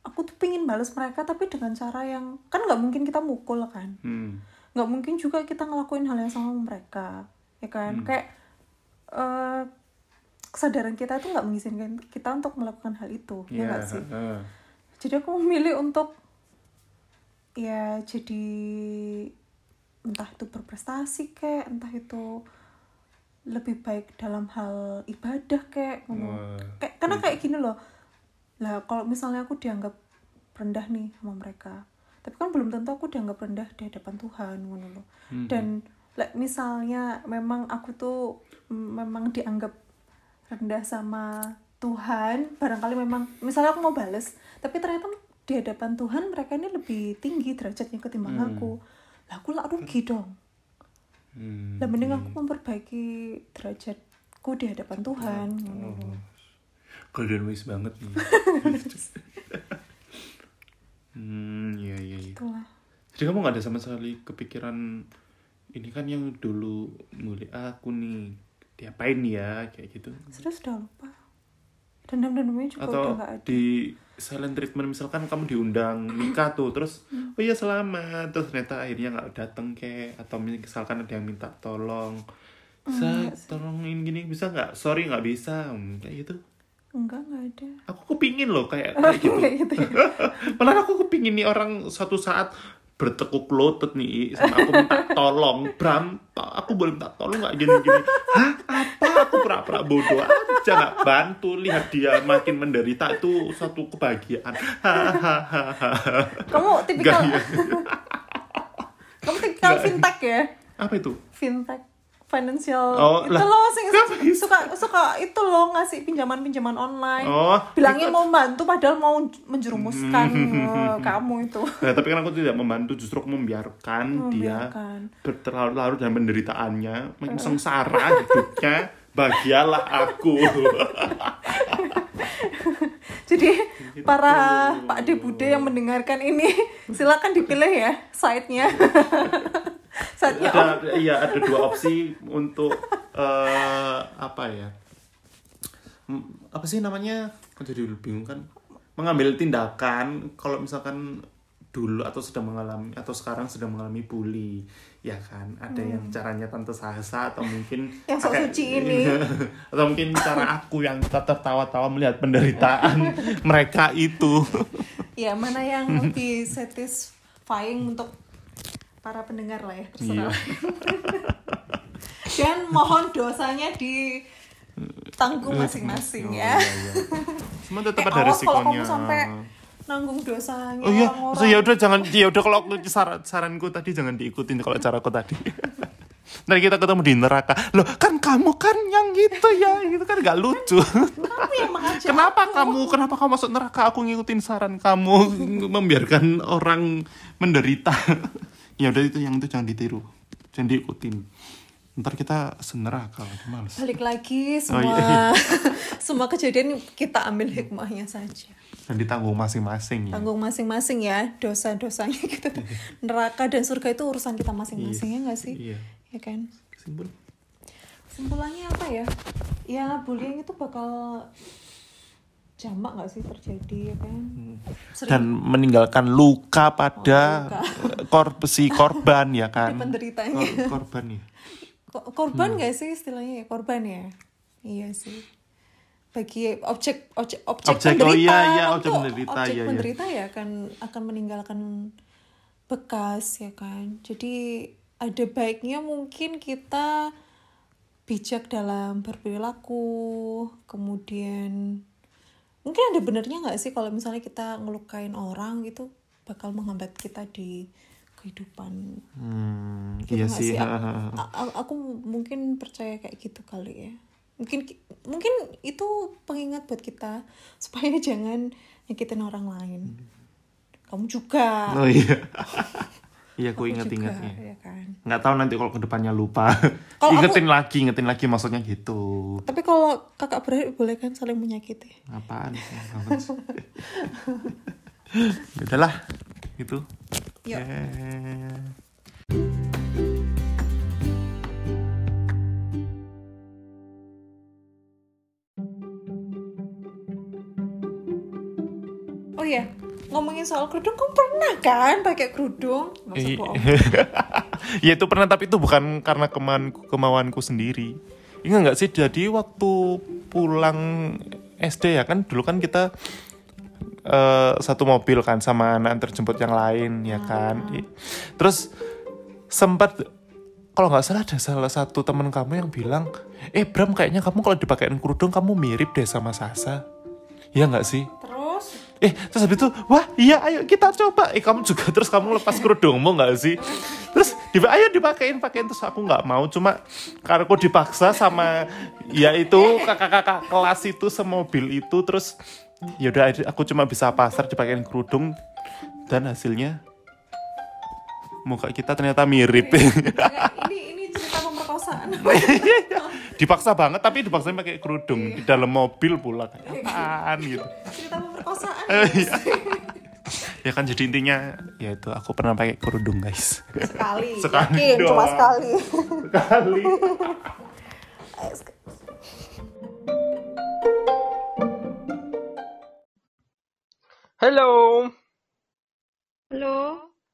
aku tuh pingin balas mereka tapi dengan cara yang kan nggak mungkin kita mukul kan Hmm. nggak mungkin juga kita ngelakuin hal yang sama mereka ya kan kayak eh, kesadaran kita tuh nggak mengizinkan kita untuk melakukan hal itu ya Ya, nggak sih heeh. jadi aku memilih untuk ya jadi entah itu berprestasi kayak entah itu lebih baik dalam hal ibadah kayak ngono. Wah. kayak karena kayak gini loh lah kalau misalnya aku dianggap rendah nih sama mereka tapi kan belum tentu aku dianggap rendah di hadapan Tuhan ngono loh Hmm. dan like, misalnya memang aku tuh mm, memang dianggap rendah sama Tuhan barangkali memang misalnya aku mau bales tapi ternyata di hadapan Tuhan mereka ini lebih tinggi derajatnya ketimbang Hmm. aku lah aku lah rugi dong Hmm. lah mending aku memperbaiki derajatku di hadapan Tuhan Oh. Golden Wish banget nih. <laughs> hmm, iya iya iya. Itulah. Jadi kamu nggak ada sama sekali kepikiran ini kan yang dulu mulai aku nih diapain ya kayak gitu Sudah sudah lupa. Dendam-dendamnya juga udah atau nggak ada. di silent treatment misalkan kamu diundang nikah tuh terus Hmm. oh iya selamat. Terus ternyata akhirnya nggak datang kayak atau misalkan ada yang minta tolong. Bisa Enggak sih. tolong ini gini bisa nggak? Sorry nggak bisa. Hmm, kayak gitu. Enggak, enggak ada. aku kepingin loh kayak, kayak gitu. gitu ya. <laughs> Malah aku kepingin nih orang suatu saat bertekuk lutut nih sama aku minta tolong Bram aku boleh minta tolong nggak? Gini gini. Hah? Apa? Aku pura-pura bodoh aja nggak bantu lihat dia makin menderita itu suatu kebahagiaan hahaha <laughs> Kamu tipikal Gaya. Kamu tipikal fintech ya? apa itu Fintech financial Oh, itu lah. loh sing suka suka itu loh ngasih pinjaman-pinjaman online. oh Bilangin mau bantu padahal mau menjerumuskan eh, kamu itu. Nah, tapi kan aku tidak membantu justru aku membiarkan, dia Membiarkan. berlarut-larut dalam penderitaannya makin sengsara hidupnya bahagialah aku <laughs> Jadi Gitu. para Pak De Bude yang mendengarkan ini <laughs> silakan dipilih ya site-nya. <laughs> site-nya ada iya ada dua opsi untuk eh, apa ya apa sih namanya aku jadi bingung kan mengambil tindakan kalau misalkan dulu atau sedang mengalami atau sekarang sedang mengalami bully ya kan ada yang caranya tante Sahasa atau mungkin <laughs> Yang sok suci <laughs> ini. atau mungkin cara aku yang tertawa-tawa melihat penderitaan <laughs> mereka itu Ya, mana yang lebih satisfying untuk para pendengar lah ya, Iya. terserah. Dan mohon dosanya ditanggung masing-masing Oh, ya. iya, iya. Cuma tetap Eh, ada awas kalau resikonya. kamu sampai nanggung dosanya Oh iya, orang-orang. so, ya udah jangan ya udah kalau aku saran saranku tadi jangan diikutin kalau caraku tadi. <laughs> Nanti kita ketemu di neraka. Loh, kan kamu kan yang gitu ya, gitu kan gak lucu. Kamu yang mengajak kenapa aku. kamu kenapa kamu masuk neraka aku ngikutin saran kamu membiarkan orang menderita. <laughs> ya udah itu yang itu jangan ditiru. Jangan diikutin. Ntar kita seneraka lagi males. Balik lagi Oh, semua iya, <laughs> semua kejadian kita ambil hikmahnya saja. Dan ditanggung masing-masing ya. Tanggung masing-masing ya dosa-dosanya kita. <laughs> Neraka dan surga itu urusan kita masing-masing ya nggak sih? Iya. Ya kan? Simpel. Kesimpulannya apa ya? Ya bullying itu bakal jamak nggak sih terjadi ya kan? Sering dan meninggalkan luka pada <laughs> kor si korban ya kan Di penderitanya. Kor- korban ya Ko- korban nggak sih istilahnya ya? Korban ya? Iya sih. Bagi objek objek objek, Objek, penderita, oh iya, iya, objek tuh penderita, objek iya, iya. penderita ya akan akan meninggalkan bekas ya kan. Jadi ada baiknya mungkin kita bijak dalam berperilaku, kemudian mungkin ada benernya nggak sih kalau misalnya kita ngelukain orang gitu bakal menghambat kita di kehidupan hmm, Gitu iya sih A- ha, ha, ha. a- a- aku mungkin percaya kayak gitu kali ya mungkin ki- mungkin itu pengingat buat kita supaya <laughs> jangan nyakitin orang lain. Kamu juga. Oh iya. <laughs> Iya aku Aku inget-inget juga, ya ya kan? Nggak tahu nanti kalau ke depannya lupa. <laughs> Kalau ingetin lagi ingetin lagi maksudnya gitu. Tapi kalau kakak beradik boleh kan saling menyakiti? Apaan? Ya udahlah gitu. Yuk. Eh. Ngomongin soal kerudung kamu pernah kan pakai kerudung? Nggak usah I- bohong ya itu pernah tapi itu bukan karena kemauanku, kemauanku sendiri. Ingat nggak sih jadi waktu pulang SD ya kan dulu kan kita eh, satu mobil kan sama anak terjemput yang lain ya kan? I- terus sempat kalau nggak salah ada salah satu teman kamu yang bilang eh Bram kayaknya kamu kalau dipakein kerudung kamu mirip deh sama Sasa. Ya nggak sih Eh, terus habis itu, wah iya ayo kita coba. Eh, kamu juga terus kamu lepas kerudungmu nggak sih? Terus, di, ayo dipakein, pakein. Terus aku nggak mau, cuma karena aku dipaksa sama, ya itu kakak-kakak kelas itu semobil itu. Terus, ya udah aku cuma bisa pasar dipakein kerudung. Dan hasilnya, muka kita ternyata mirip. Ini ini cerita <laughs> dipaksa banget, tapi dipaksa pakai kerudung. Di dalam mobil pula. Kayak apaan gitu. cerita pemerkosaan Iya. ya kan jadi intinya ya itu aku pernah pakai kerudung guys sekali Sekali yakin cuma doang. sekali kali Ayo, sek- Halo. halo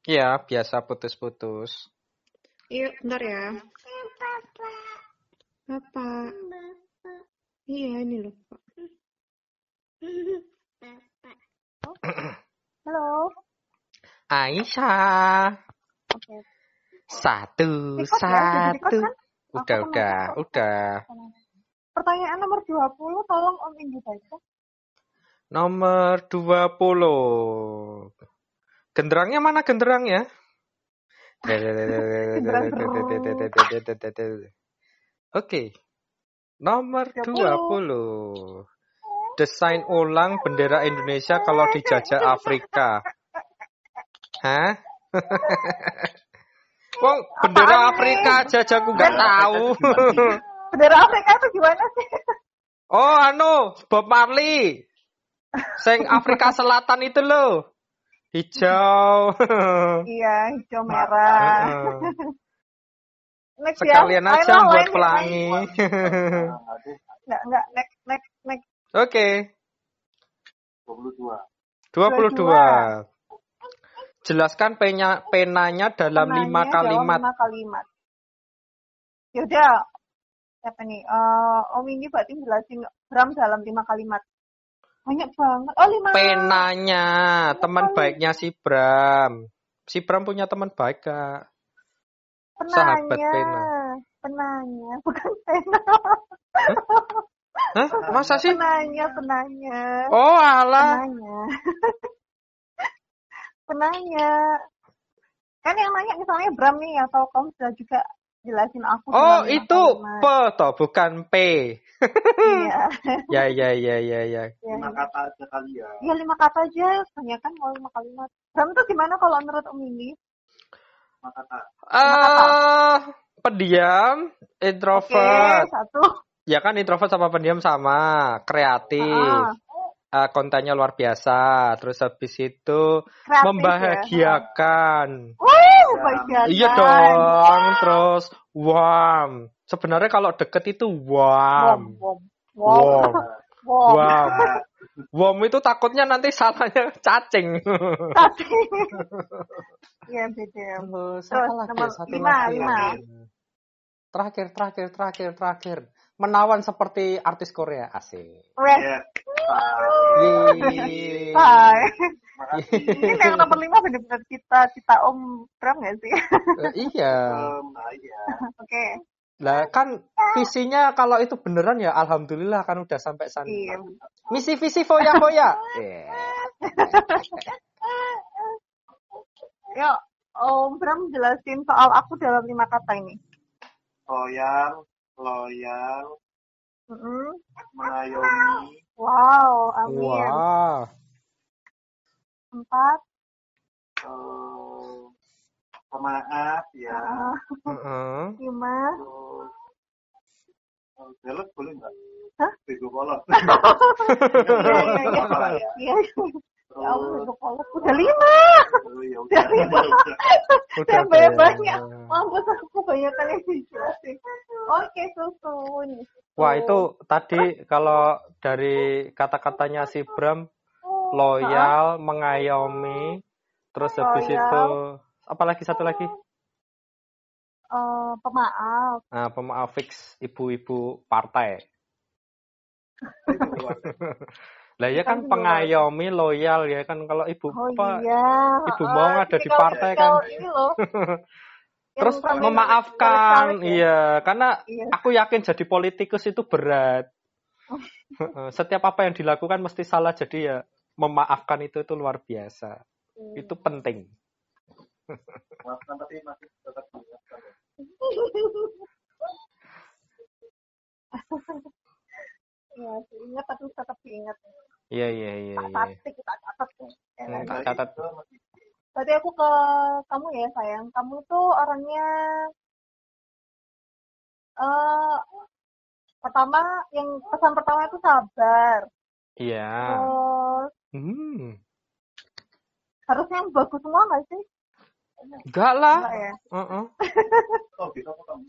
Ya, biasa putus-putus. iya bentar ya Bapak. Iya, ini loh, Pak. Halo. Aisyah. Oke. Satu, Record ya? Satu. kan? Udah, Aku udah, udah. Pertanyaan nomor 20 tolong Om Indi baca. Nomor 20. Genderangnya mana genderangnya? Oke. Nomor 20. Desain ulang bendera Indonesia kalau dijajah Afrika. Hah? <laughs> Wong bendera Afrika aja aku nggak tahu. Bendera Afrika itu gimana sih? Oh, anu, Bob Marley. Sing Afrika Selatan itu loh. Hijau. <laughs> iya, hijau merah. Next Sekalian ya. Aja buat lain, pelangi. <laughs> Enggak, enggak. Next, next, next. Oke. 22. 22. jelaskan penya, penanya dalam Penanya lima dalam kalimat. lima kalimat. Yaudah, siapa nih? Eh, Om ini berarti jelasin Bram dalam lima kalimat. Banyak banget. Oh, lima. Penanya, teman kali. baiknya si Bram. Si Bram punya teman baik, Kak. sahabat Penanya. pena. Penanya, bukan pena. Hah? Masa sih? Penanya, penanya. Oh, alah. Penanya. <laughs> penanya. Kan yang nanya misalnya Bram nih atau kamu sudah juga jelasin aku. Oh, itu. P toh, bukan P. Iya. <laughs> Ya, ya, ya, ya, ya. Ya, lima kata aja kali ya ya lima kata aja, banyak kan kalau lima kalimat. Bram tuh gimana kalau menurut Om ini? lima kata Eh, pendiam, Oke, introvert. satu. Ya kan introvert sama pendiam sama, kreatif. Ah, Eh, kontennya luar biasa. Terus habis itu kreatif ya. Membahagiakan. Wih, membahagiakan. Iya dong. Terus warm. Sebenarnya kalau deket itu warm. wom, Warm. wom, wom. Warm. Warm <laughs> itu takutnya nanti salahnya cacing. Tapi, Iya beda. Terus Terus, lagi? Satu lima, lagi. lima. Terakhir, terakhir, terakhir, terakhir. Menawan seperti artis Korea asik. Ya Yeay. bye. makasih Ini yang nomor lima benar-benar kita kita Om Bram nggak sih? Eh, iya. Nah, iya Oke, Lah kan visinya kalau itu beneran ya alhamdulillah kan udah sampai sana. iya. Misi visi foya foya. <laughs> Iya. Yuk, Om Bram jelasin soal aku dalam lima kata ini. Loyal loyal Mm-mm. mengayomi Wow, amin. Wah. Empat. eh, pemaaf ya Heeh. lima. terus eh, belok boleh nggak Hah? bego polos <laughs> Iya, iya, iya. Apa ya? Iya, ya Allah, udah lima. oh, ya udah Udah lima. Udah banyak banyak. Mampus aku kebanyakan yang dijelasin. Oke, susun. Wah itu tadi kalau dari kata-katanya si Bram loyal, mengayomi, terus habis Loyal. itu apa lagi satu lagi? Eh, pemaaf. Nah, pemaaf fix ibu-ibu partai. <laughs> Lah ya kan Kan pengayomi, loyal ya kan kalau ibu Oh apa iya. Ibu Ah, mau ada di partai kan. Ini loh. <laughs> Yang terus memaafkan, ya. iya karena Iya. aku yakin jadi politikus itu berat. <laughs> Heeh, Setiap apa yang dilakukan mesti salah jadi ya memaafkan itu itu luar biasa. Hmm. Itu penting. <laughs> maafkan tapi masih tetap diingatkan ya. Iya, ingat tapi tetap diingat. Iya iya iya Tak iya. catat, kita catat ya. Hmm, kan? tak Dari catat. Berarti aku ke kamu ya sayang. Kamu tuh orangnya eh pertama yang pesan pertama itu sabar. Iya. Terus Hmm. harusnya yang bagus semua nggak sih? Enggak lah. Enggak ya? Kok kamu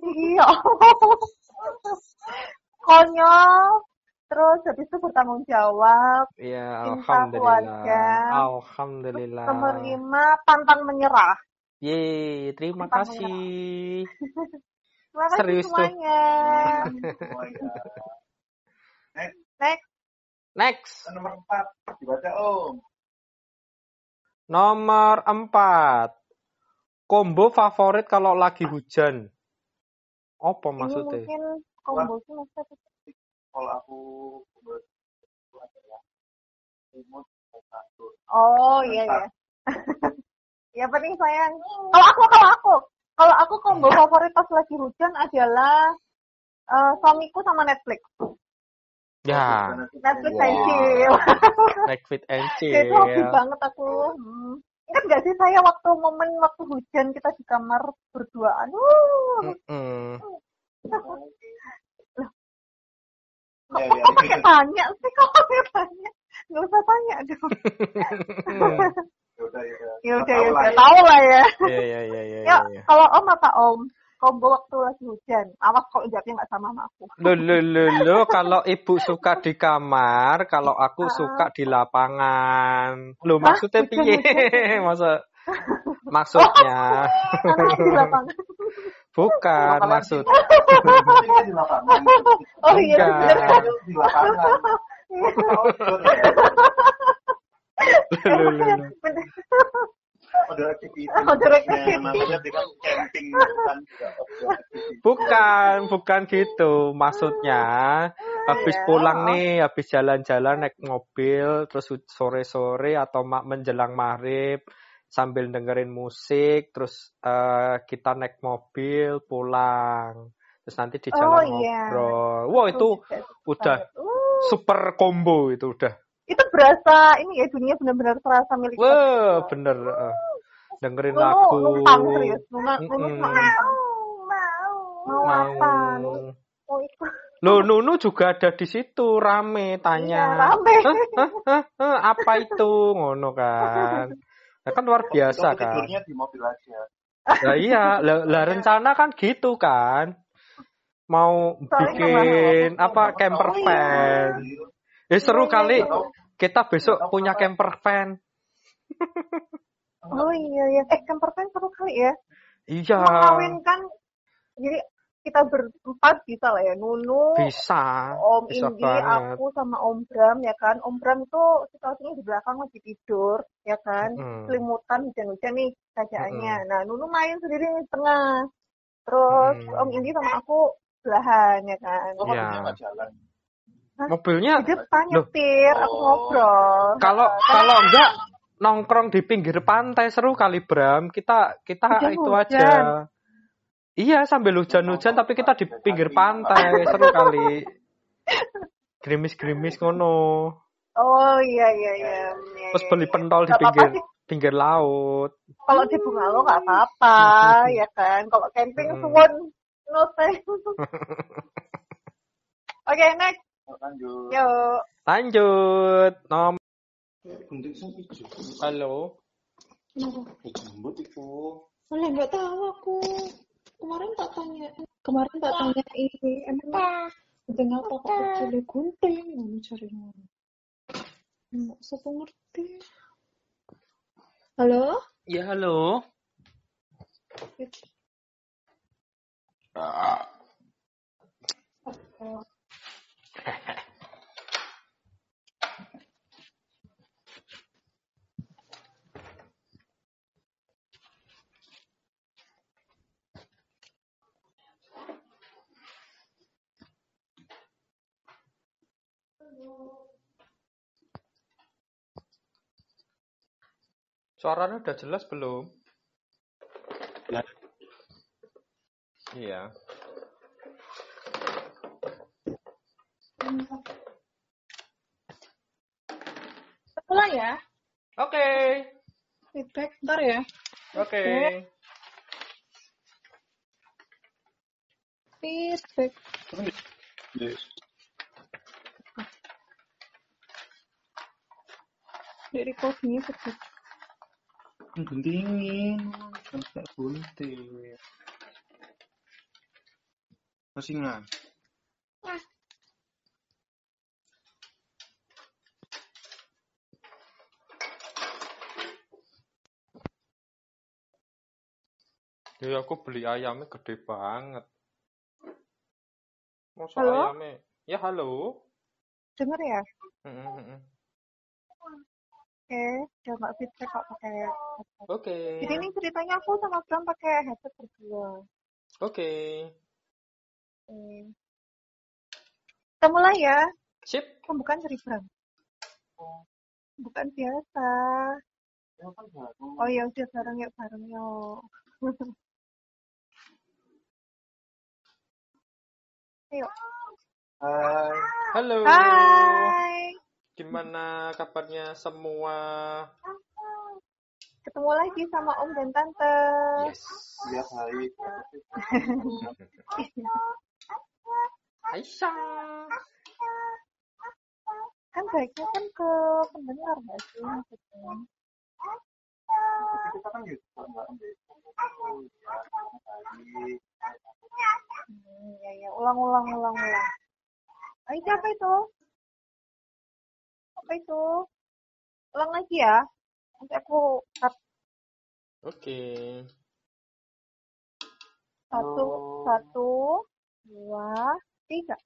<laughs> Iya. <laughs> Konyol. Terus habis itu bertanggung jawab. Iya, Cinta alhamdulillah. keluarga. Alhamdulillah. Nomor lima pantang menyerah. Yeay, terima Pantang kasih. <laughs> Terima kasih Serius tuh. semuanya. <laughs> oh iya Next. Next. nomor empat dibaca om Nomor 4. Combo favorit kalau lagi hujan. Apa Ini maksudnya? mungkin combo sih maksudnya. kalau aku adalah imut Oh iya iya. <laughs> ya penting sayang. Kalau aku kalau aku kalau aku combo favorit pas lagi hujan adalah eh, suamiku sama Netflix. Ya, Netflix Wow. and chill. <laughs> Netflix and <laughs> Itu hobi chill. banget aku. Hmm. Ingat gak sih saya waktu momen waktu hujan kita di kamar berduaan. Uh, Mm-mm. Kok, ya, kok, kok pakai tanya sih? Kok pakai tanya? Gak usah tanya dong. ya udah ya Ya udah Tahu ya lah udah tahu lah ya. Iya, iya, iya, iya. Ya, iya. kalau Om apa Om? combo waktu lagi hujan. Awas kalau jawabnya nggak sama sama aku. Lo lo lo lo kalau ibu suka di kamar, kalau aku Ah. suka di lapangan. Lo maksudnya piye? <laughs> Masa maksudnya Karena <laughs> di lapangan. Bukan maksud. Ini di lapangan. Oh iya. Di lapangan. Outdoor ya. Activity. Outdoor activity. Ya, Maksudnya kan camping bukan activity. Bukan, bukan gitu. Maksudnya habis Iya. pulang nih, habis jalan-jalan naik mobil, terus sore-sore atau menjelang maghrib sambil dengerin musik, terus eh, kita naik mobil pulang. Terus nanti di Oh, jalan iya. ngobrol. Wah, itu udah Uh, super combo itu udah. itu berasa ini ya dunia benar-benar terasa milik kita. Wah, bener. eh. dengerin Nunu, lagu. numpang serius. Cuma numpang. Mau apa? Mau. Mau ikut. Loh, Nunu juga ada di situ, rame Iya, tanya. rame. Hah, hah, hah, hah, apa itu? Ngono kan. <laughs> Nah, kan luar biasa kan. Tidurnya di mobil aja. Lah iya, lah, lah rencana kan gitu kan. Mau Soalnya bikin Kamu apa camper Oh, iya. van. Eh seru Iya, kali. iya. Kita besok punya camper van. Oh iya ya. Eh camper van seru kali ya. Iya. Mengawinkan jadi kita berempat bisa lah ya. Nunu, Bisa. Om Bisa Indi, banget. aku sama Om Bram ya kan. Om Bram itu situasinya di belakang lagi tidur ya kan. Mm. Selimutan hujan-hujan nih keadaannya. Mm-mm. Nah Nunu main sendiri di tengah. Terus Mm. Om Indi sama aku belahan ya kan. Oh, Iya. mobilnya nggak jalan. Mobilnya Di depan nyetir, aku ngobrol. kalau kalau enggak nongkrong di pinggir pantai seru kali Bram. Kita kita Hujan-hujan. itu aja. Iya sambil hujan-hujan tapi kita di pinggir pantai seru kali. Gerimis-gerimis ngono. Oh iya iya iya. Iya, Terus iya, beli iya. pentol di pinggir pinggir laut. Kalau di Bungalo nggak apa-apa <laughs> ya kan. Kalau camping Hmm. suwon no thanks. <laughs> Oke next. Lanjut. Yuk. Lanjut. Nom. Gunting sing ijo. Halo. Itu. Malah nggak tahu aku. Kemarin tak tanya, kemarin tak tanya ini. Emang apa? kok kecil gunting. Ngono cari ngono. Mau siapa ngerti? Halo? Ya halo. <laughs> Suaranya udah jelas belum? Ya. Iya. Mulai ya. Oke. Feedback ntar ya. Oke. Feedback. Yes. Recordingnya feedback. Guntingin kayak gunting masih nggak Ya aku beli ayamnya gede banget. Masa Halo? ayamnya? Ya halo. Dengar ya? Mm, mm, Oke. Coba feedback kok pakai headset. Oke. Jadi ini ceritanya aku sama Bram pakai headset berdua. Oke. Oke. Kita mulai ya. Sip. Pembukaan dari Bram. Bukan biasa. Kan baru. Oh ya udah bareng yuk bareng yuk. <laughs> Ayo. Hai. Halo. Hai. Gimana kabarnya semua? Ketemu lagi sama Om dan Tante. Yes. Ya baik. Aisyah. Kan baiknya kan ke pendengar nggak sih maksudnya? Kita kan gitu. Ya, baik. ulang ulang ulang ulang ah, itu apa itu apa itu ulang lagi ya nanti aku cut Oke. satu Oh. satu dua tiga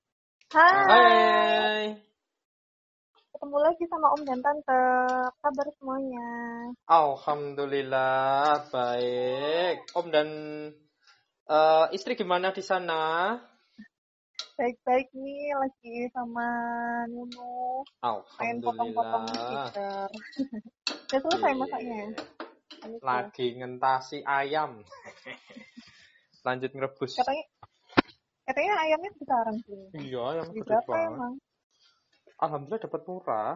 hai Hai. ketemu lagi sama om dan tante kabar semuanya Alhamdulillah baik. Om dan eh, istri gimana di sana? Baik-baik nih lagi sama Nunu main potong-potong Alhamdulillah. stiker <laughs> udah selesai Iya. masaknya. Lagi ngentasi ayam. Lanjut ngerebus. katanya katanya ayamnya besaran sih Iya, ayam gede berapa banget. emang Alhamdulillah dapat murah.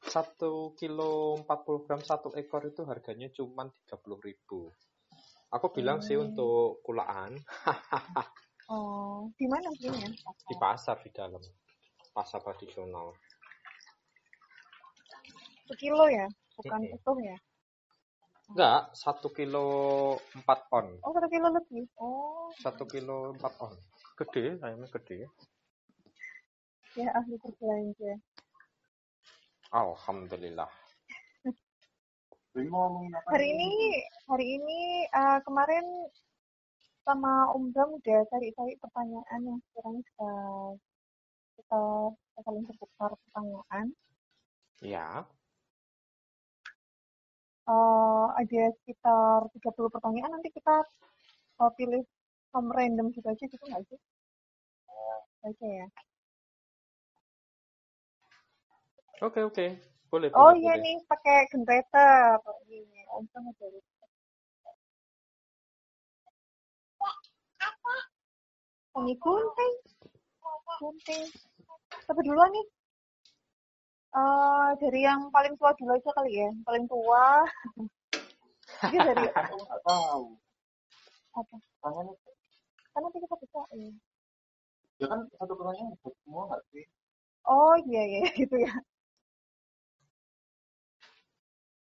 Satu kilo 40 gram satu ekor itu harganya cuma 30.000 ribu. Aku bilang sih Hmm. untuk kulaan <laughs> oh di mana belinya di pasar di dalam pasar tradisional. satu kilo ya bukan Mm-mm. utuh ya Enggak, satu kilo empat on. oh satu kilo lebih oh Satu kilo empat on. Gede, ayamnya gede. ya ahli berbelanja Alhamdulillah. Hari ini hari ini eh, kemarin sama Om Bram udah cari-cari pertanyaan yang bisa kita, kita saling bertukar pertanyaan Ya. Eh, ada sekitar 30 pertanyaan nanti kita eh, pilih some random gitu aja gitu nggak sih? Oke ya. Oke, oke. Boleh, Oh boleh, iya boleh. nih pakai generator. Ini Om Bram ada Ini gunting. Gunting. Siapa duluan nih? Eh dari yang paling tua dulu aja kali ya. Paling tua. <laughs> Jadi dari Aku nggak tahu. apa? Kan nanti kita bisa. ya. ya kan satu pertanyaan buat semua nggak sih? Oh iya iya <laughs> gitu ya.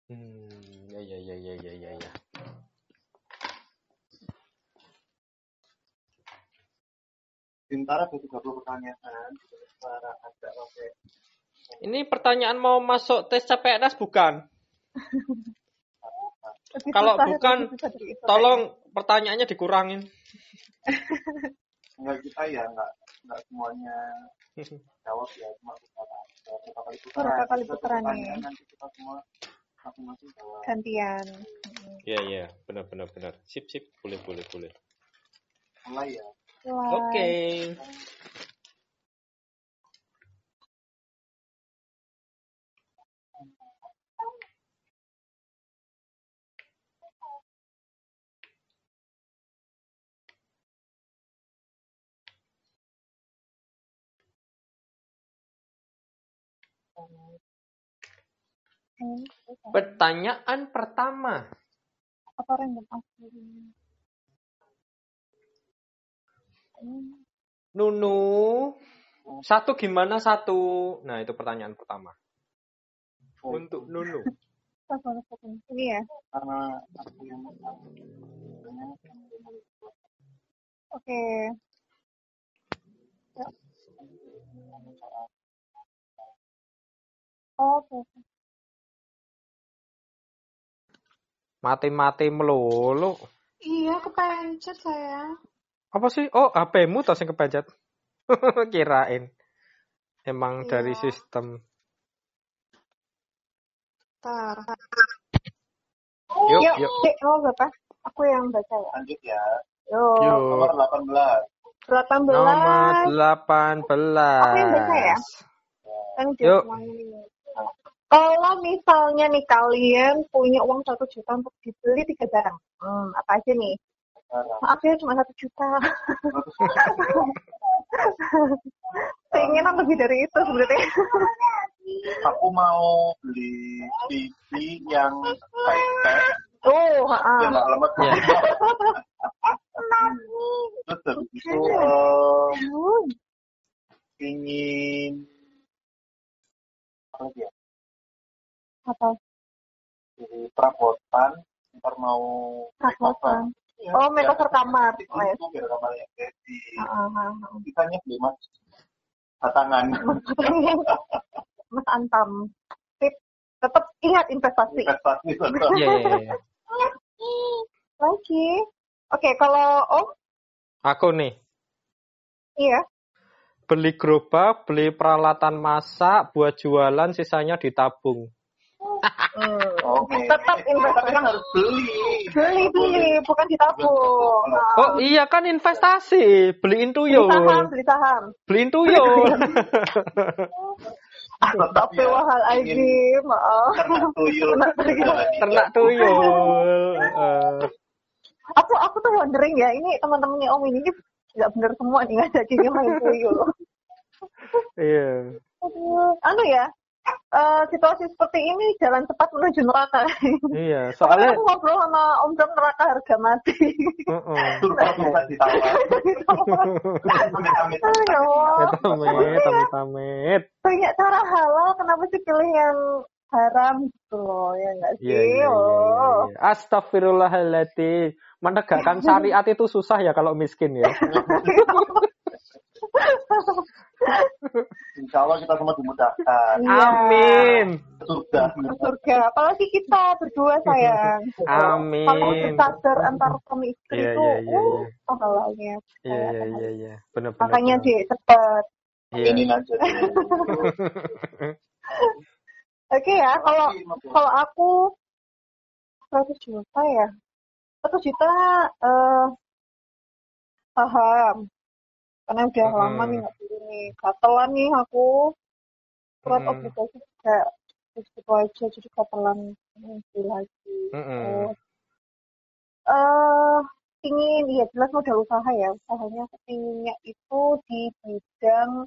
Hmm, ya, ya, ya, ya, ya, ya, ya. Bintara ada 30 pertanyaan. Para agak pakai Ini pertanyaan mau masuk tes CPNS bukan? Kalau bukan, Tolong pertanyaannya dikurangin. nggak kita ya nggak nggak semuanya jawab ya cuma beberapa kali putaran. Beberapa kali putaran, ya. nanti kita semua masing-masing jawab. gantian. Iya, iya, benar, benar, benar. Sip, sip, boleh, boleh, boleh. Mulai ya. Oke. Apa? Pertanyaan pertama. apa random Nunu, satu gimana satu? Nah, itu pertanyaan pertama. Untuk Nunu. Ini ya. Ya. Oh, Oke. oke. Mati-mati melulu. Iya, kepencet saya. Apa sih? Oh, HP-mu tas yang kepencet. <laughs> Kirain. Emang Iya. dari sistem. Ntar. Yuk, Yuk, yuk. Oh Bapak. Aku yang baca ya. lanjut ya. Yuk. Nomor Yuk. 18. 18. Nomor 18. Aku yang baca ya? Kan udah Yuk. Kalau misalnya nih kalian punya uang satu juta untuk dibeli tiga barang, hmm, apa aja nih? Maaf ya cuma satu juta. <laughs> Keinginan lebih dari itu sebenarnya. Aku mau beli TV yang high-tech, Oh, yang heeh. nggak lemot. Ya. Terus habis itu eh, ingin apa lagi ya? Apa? Jadi perabotan, ntar mau Perabotan. Oh, makeover kamar. Oh, ya. Jadi. Ah, ah, ah. Kitanya beli mas batangan. <laughs> Mas Antam. Tip, tetap ingat investasi. Investasi betul. Iya, iya, iya. <laughs> Lagi. Oke, kalau Om, Aku nih, iya. beli gerobak, beli peralatan masak, buat jualan, sisanya ditabung. <laughs> Hmm. Oke. Tetap Tapi investasi. kan harus beli. Beli, beli, bukan ditabung. Nah, Oh iya kan investasi, beliin beli saham, tuyul, beli saham. beliin tuyul. <laughs> Tetap ya. Astagfirullahaladzim. Maaf. Ternak tuyul. Ternak tuyul. Ternak tuyul. <laughs> Aku aku tuh wondering ya, ini teman-temannya Om ini nggak bener semua nih ngajakinnya main tuyul. iya. <laughs> Aduh, anu ya, eh, situasi seperti ini jalan cepat menuju neraka. Iya, Soalnya aku ngobrol sama Om Bram neraka harga mati. Heeh. Surga bisa ditawar. Ya Allah. Amit, amit, amit. Banyak cara halal, kenapa sih pilih yang haram gitu loh, ya nggak sih? Iya, iya, iya, Oh. iya. Astagfirullahaladzim. Menegakkan syariat itu susah ya kalau miskin ya. <laughs> <laughs> Insya Allah kita semua dimudahkan. Iya. Amin. Surga. Surga, apalagi kita berdua sayang. <laughs> Amin. Kalau sadar antar suami istri Iya, itu, iya, iya, uh, iya. pahalanya. Iya, iya, iya, iya. Benar-benar. Makanya sih cepet. Iya. Ini aja. Oke ya, kalau kalau aku 100 juta ya. 100 juta eh paham. Karena udah Mm-mm. lama nih nggak beli nih. Gatelan nih aku. Surat Mm-mm. obligasi juga terus gitu aja jadi gatelan beli lagi. Mm-mm. Terus, eh ingin ya jelas modal usaha ya usahanya aku pinginnya itu di bidang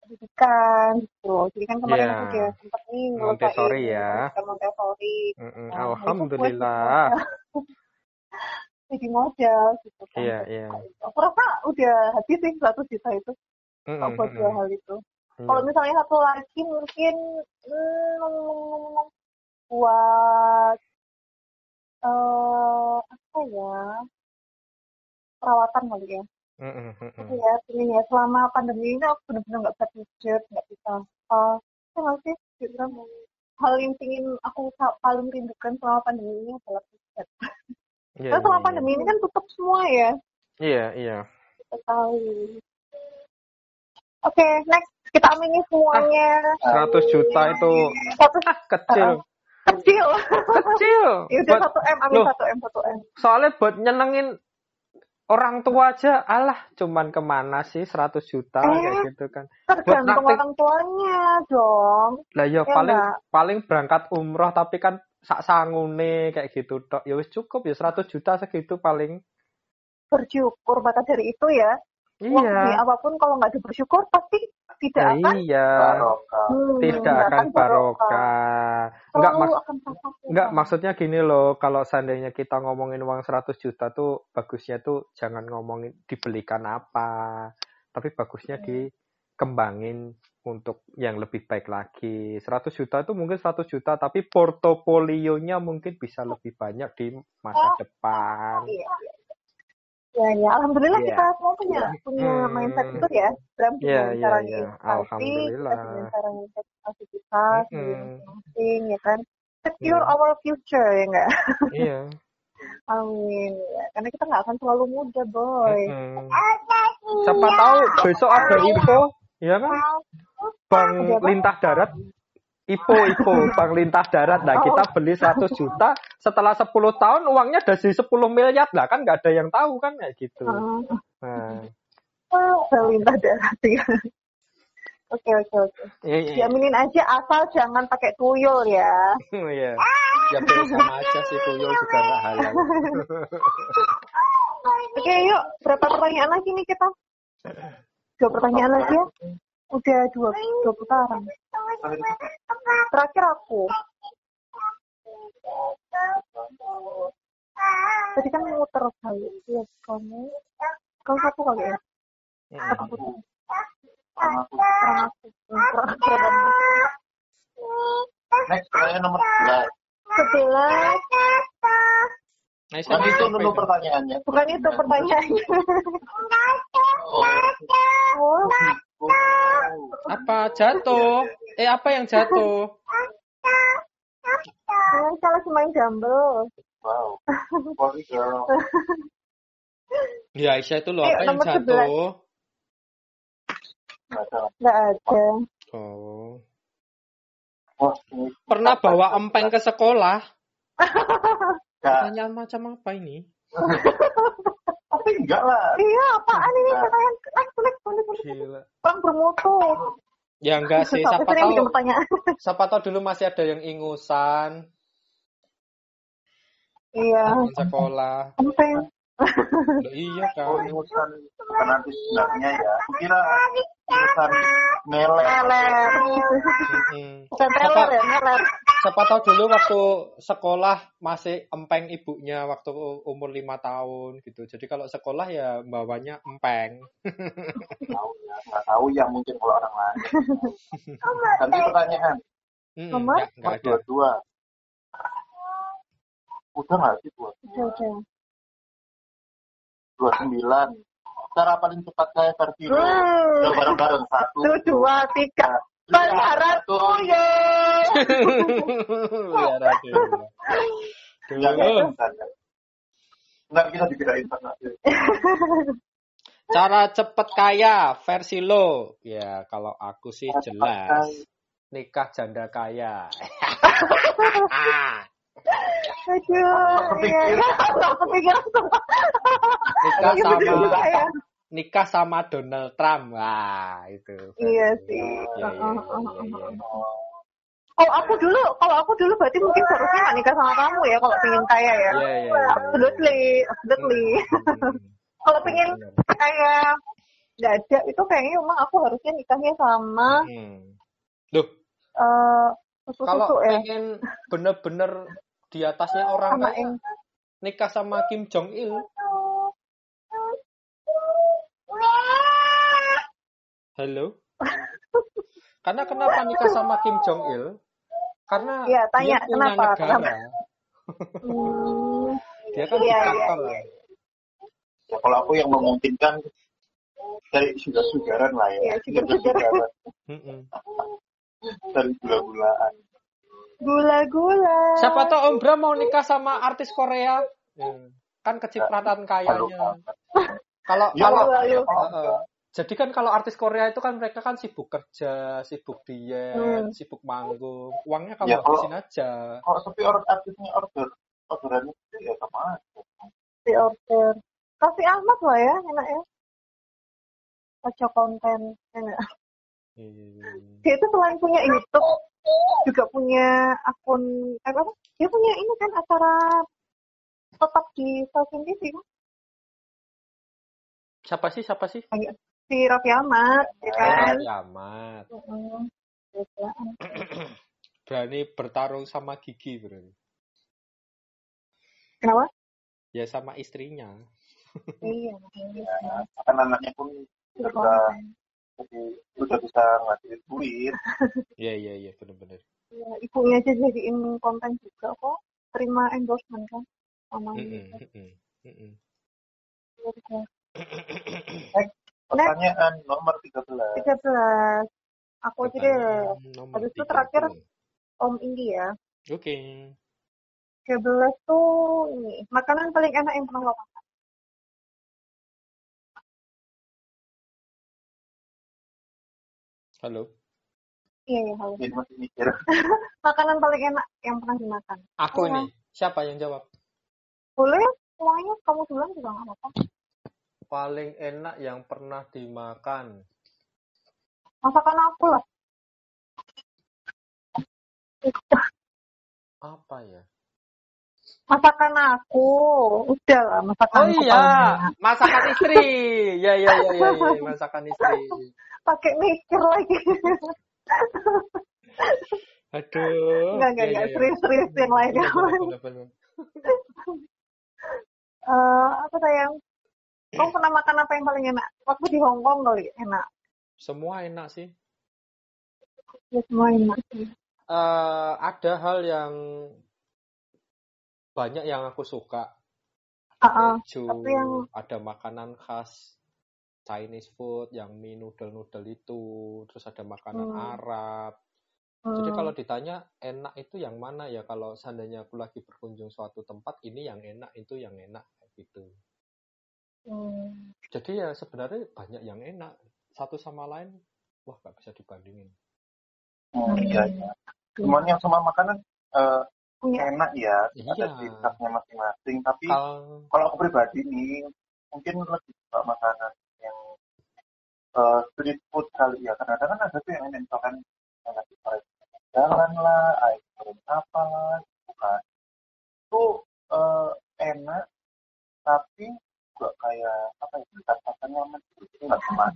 pendidikan gitu loh jadi kan kemarin Iya. aku udah sempat nih Montessori ya. Montessori Mm-mm. Nah, itu Alhamdulillah. <laughs> jadi modal gitu kan Iya, iya. aku rasa udah habis sih 100 juta itu Buat dua hal itu Iya. kalau misalnya satu lagi mungkin hmm, buat eh apa ya perawatan kali ya. Tapi ya ini ya selama pandemi ini aku benar-benar nggak bisa tidur nggak bisa apa ya nggak sih Fitra? hal yang ingin aku paling rindukan selama pandemi ini adalah tidur Iya, Karena selama iya, pandemi ini kan tutup semua ya Iya, iya. kita tahu oke next kita amini semuanya 100 juta itu satu ah, kecil. kecil Kecil. ya udah Buat- satu m amin Loh. satu m satu m soalnya buat nyenengin orang tua aja, alah cuman ke mana sih 100 juta Eh. kayak gitu kan. tergantung praktek- orang tuanya dong Lah ya Ya paling enggak? paling berangkat umroh tapi kan sak sangune kayak gitu tok. Ya wis cukup ya 100 juta segitu paling. bersyukur maka dari itu ya uang Iya. segini apa pun kalau nggak bersyukur pasti tidak akan iya. Barokah. Hmm, Tidak akan barokah. Enggak pasang Enggak, maksudnya gini loh, kalau seandainya kita ngomongin uang 100 juta tuh bagusnya tuh jangan ngomongin dibelikan apa, tapi bagusnya dikembangin untuk yang lebih baik lagi. 100 juta itu mungkin 100 juta, tapi portofolionya mungkin bisa lebih banyak di masa depan. Iya, iya. Ya, ya. Alhamdulillah Iya. kita semua punya punya Hmm. mindset itu ya. Bram Iya, dengan iya, cara iya. investasi, Alhamdulillah. kita dengan cara investasi kita masing-masing, ya kan. Secure Iya. our future ya enggak? Iya. <laughs> Amin. Ya. Karena kita nggak akan selalu muda, boy. Mm-mm. Siapa tahu besok ada info, ya kan? Bang lintah darat IPO, IPO, Bank Lintah Darat. Nah, Oh. kita beli 100 juta, setelah 10 tahun uangnya udah jadi 10 miliar. Lah, kan nggak ada yang tahu kan kayak gitu. Hmm. Nah, Perintah darat ya. Oke oke oke. iya, iya. Diaminin aja asal jangan pakai tuyul ya. Iya. Ya boleh sama aja sih tuyul juga nggak halal. <laughs> Oke yuk berapa pertanyaan lagi nih kita? Dua pertanyaan lagi ya. Udah dua dua putaran. Terakhir aku. Tadi kan muter kali. Iya kamu. Kamu satu kali ya. Satu putaran. Kurang aku. Next pertanyaan nomor 11. Sebelas. Aisyah Kan itu dulu pertanyaannya. Bukan itu pertanyaannya. Oh, Oh. Apa jatuh? Eh apa yang jatuh? Aisyah lagi main jambel. Wow. Ya Aisyah itu loh Ayo, apa yang jatuh? Nggak salah. Nggak ada. Oh. Pernah bawa empeng ke sekolah? Pertanyaan macam apa ini? <laughs> Tapi enggak lah. Iya, apaan ini pertanyaan? Naik, naik, naik, naik. Gila. Orang bermutu. Ya enggak sih, siapa tahu <laughs> siapa tahu dulu masih ada yang ingusan Iya. sekolah. Empeng. Loh, iya Oh, kan. ini urusan nanti sebenarnya ya. Kira urusan. Meler. Bukan trailer ya, meler. Siapa tahu dulu waktu sekolah masih empeng ibunya waktu umur lima tahun gitu. Jadi kalau sekolah ya bawanya empeng. Tahu ya, nggak tahu ya mungkin kalau orang lain. Nanti pertanyaan. Mm-mm, Nomor? dua dua. Udah nggak sih dua Udah, udah. Dua sembilan. Cara paling cepat saya versi dulu. Hmm. Bareng-bareng satu. Satu, dua, tiga. Berharapku <laughs> ya. Biar aja. Enggak, kita dikirain pernah. <laughs> Cara cepet kaya versi lo. Ya kalau aku sih jelas. Nikah janda kaya. <laughs> Aduh. Iya. <laughs> Kepikiran nikah sama ya. nikah sama Donald Trump. Wah, itu. Iya sih. Uh, uh, uh, uh. Kalau aku dulu, kalau aku dulu berarti mungkin seharusnya nggak nikah sama kamu ya kalau pengen kaya ya. Iya, iya, iya. Absolutely, absolutely. Hmm, Kalau pengen kaya nggak ada itu kayaknya memang aku harusnya nikahnya sama Hmm. Loh, eh susu kalau ya. pengen bener-bener di atasnya orang Sama kaya, yang nikah sama Kim Jong Il. Halo? Karena kenapa nikah sama Kim Jong Il? Karena Iya, tanya, dia punya kenapa? negara. Kenapa? hmm, <laughs> Dia kan Iya, diktator. iya, Ya, kalau aku yang memungkinkan dari sugar-sugaran lah ya. Iya, sugar-sugaran. Sugar-sugaran. Mm-mm. Dari gula-gulaan. Gula-gula. Siapa tahu Om Bram mau nikah sama artis Korea? Hmm. Kan kecipratan kayanya. Kalau Ya, kalau ayo. Heeh. jadi kan kalau artis Korea itu kan mereka kan sibuk kerja, sibuk diet, Hmm. sibuk manggung. Uangnya kamu Ya, kalau- habisin aja. Kalau tapi orang artisnya order, orderannya itu ya sama aja. di order. Kasih Ahmad lah ya, enak ya. Ojo konten, enak. Hmm. Dia itu selain punya YouTube, juga punya akun, eh, apa? Dia punya ini kan acara tetap di stasiun TV kan? Siapa sih? Siapa sih? Si Raffi Ahmad, ya kan? Raffi Ahmad. Berani bertarung sama Gigi berarti. Kenapa? Ya sama istrinya. Iya. Kan anaknya pun udah bisa, jadi udah bisa ngasihin duit. <laughs> Iya iya iya benar-benar. Ya, ibunya aja jadiin konten juga kok. Terima endorsement kan sama Mm-mm, mm-mm, mm-mm. <coughs> Pertanyaan nomor 13. 13. Aku aja deh. Habis itu terakhir 30. Om Indi ya. Oke. 13 tuh ini. Makanan paling enak yang pernah lo makan. Halo. Iya, iya, halo. Jadi masih mikir. <laughs> Makanan paling enak yang pernah dimakan. Aku Iya. nih. Siapa yang jawab? Boleh semuanya kamu bilang juga nggak apa-apa. Paling enak yang pernah dimakan. Masakan aku lah. Apa ya? Masakan aku. Udah lah, masakan Oh aku iya, enak. masakan istri. Ya ya ya ya, ya. <laughs> masakan istri. Pakai mikir lagi. Aduh. Enggak, enggak, Ya, enggak. ya, ya. Serius-serius yang lainnya. Bener, bener, bener. Eh, apa sayang? Kamu pernah makan apa yang paling enak? Waktu di Hong Kong kali enak. Semua enak sih. Ya semua enak sih. Eh, ada hal yang banyak yang aku suka. Ah, ah. keju, yang- ada makanan khas Chinese food yang mie noodle-noodle itu, terus ada makanan Hmm. Arab. Jadi Hmm. kalau ditanya enak itu yang mana ya kalau seandainya aku lagi berkunjung suatu tempat ini yang enak itu yang enak kayak gitu. Hmm. Jadi ya sebenarnya banyak yang enak satu sama lain wah nggak bisa dibandingin. Hmm, iya, iya. Semuanya semua makanan eh, Punya enak ya, Iya. ada ciri khasnya masing-masing. Tapi Kal kalau aku pribadi nih, mungkin lebih suka makanan eh, street food kali ya. Kadang-kadang kan ada tuh yang enak, misalkan yang nasi goreng jalan lah, air goreng apa lah, gitu kan. Itu eh, enak, tapi juga kayak apa ya, rasanya nyaman gitu. Jadi nggak cuma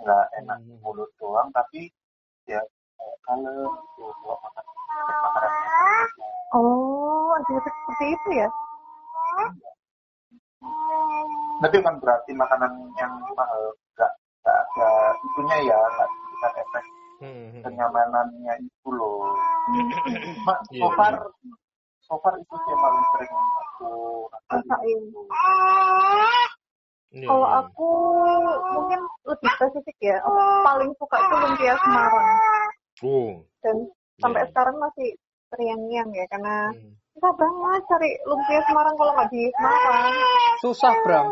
nggak enak di Hmm. mulut doang, tapi ya kayak kalem gitu, kalau makan. Oh, ada efek seperti itu ya? Tapi bukan berarti makanan yang mahal nggak ada itunya ya, nggak bisa efek Hmm, hmm. kenyamanannya itu loh. Cuma Iya, so far, so far itu sih yang paling sering aku rasain. Iya, Kalau iya. aku mungkin lebih spesifik ya. Aku paling suka itu lumpia Semarang. Oh, Dan sampai iya. sekarang masih terngiang-ngiang ya karena Hmm. susah banget cari lumpia Semarang kalau nggak di Semarang. Susah, Bram.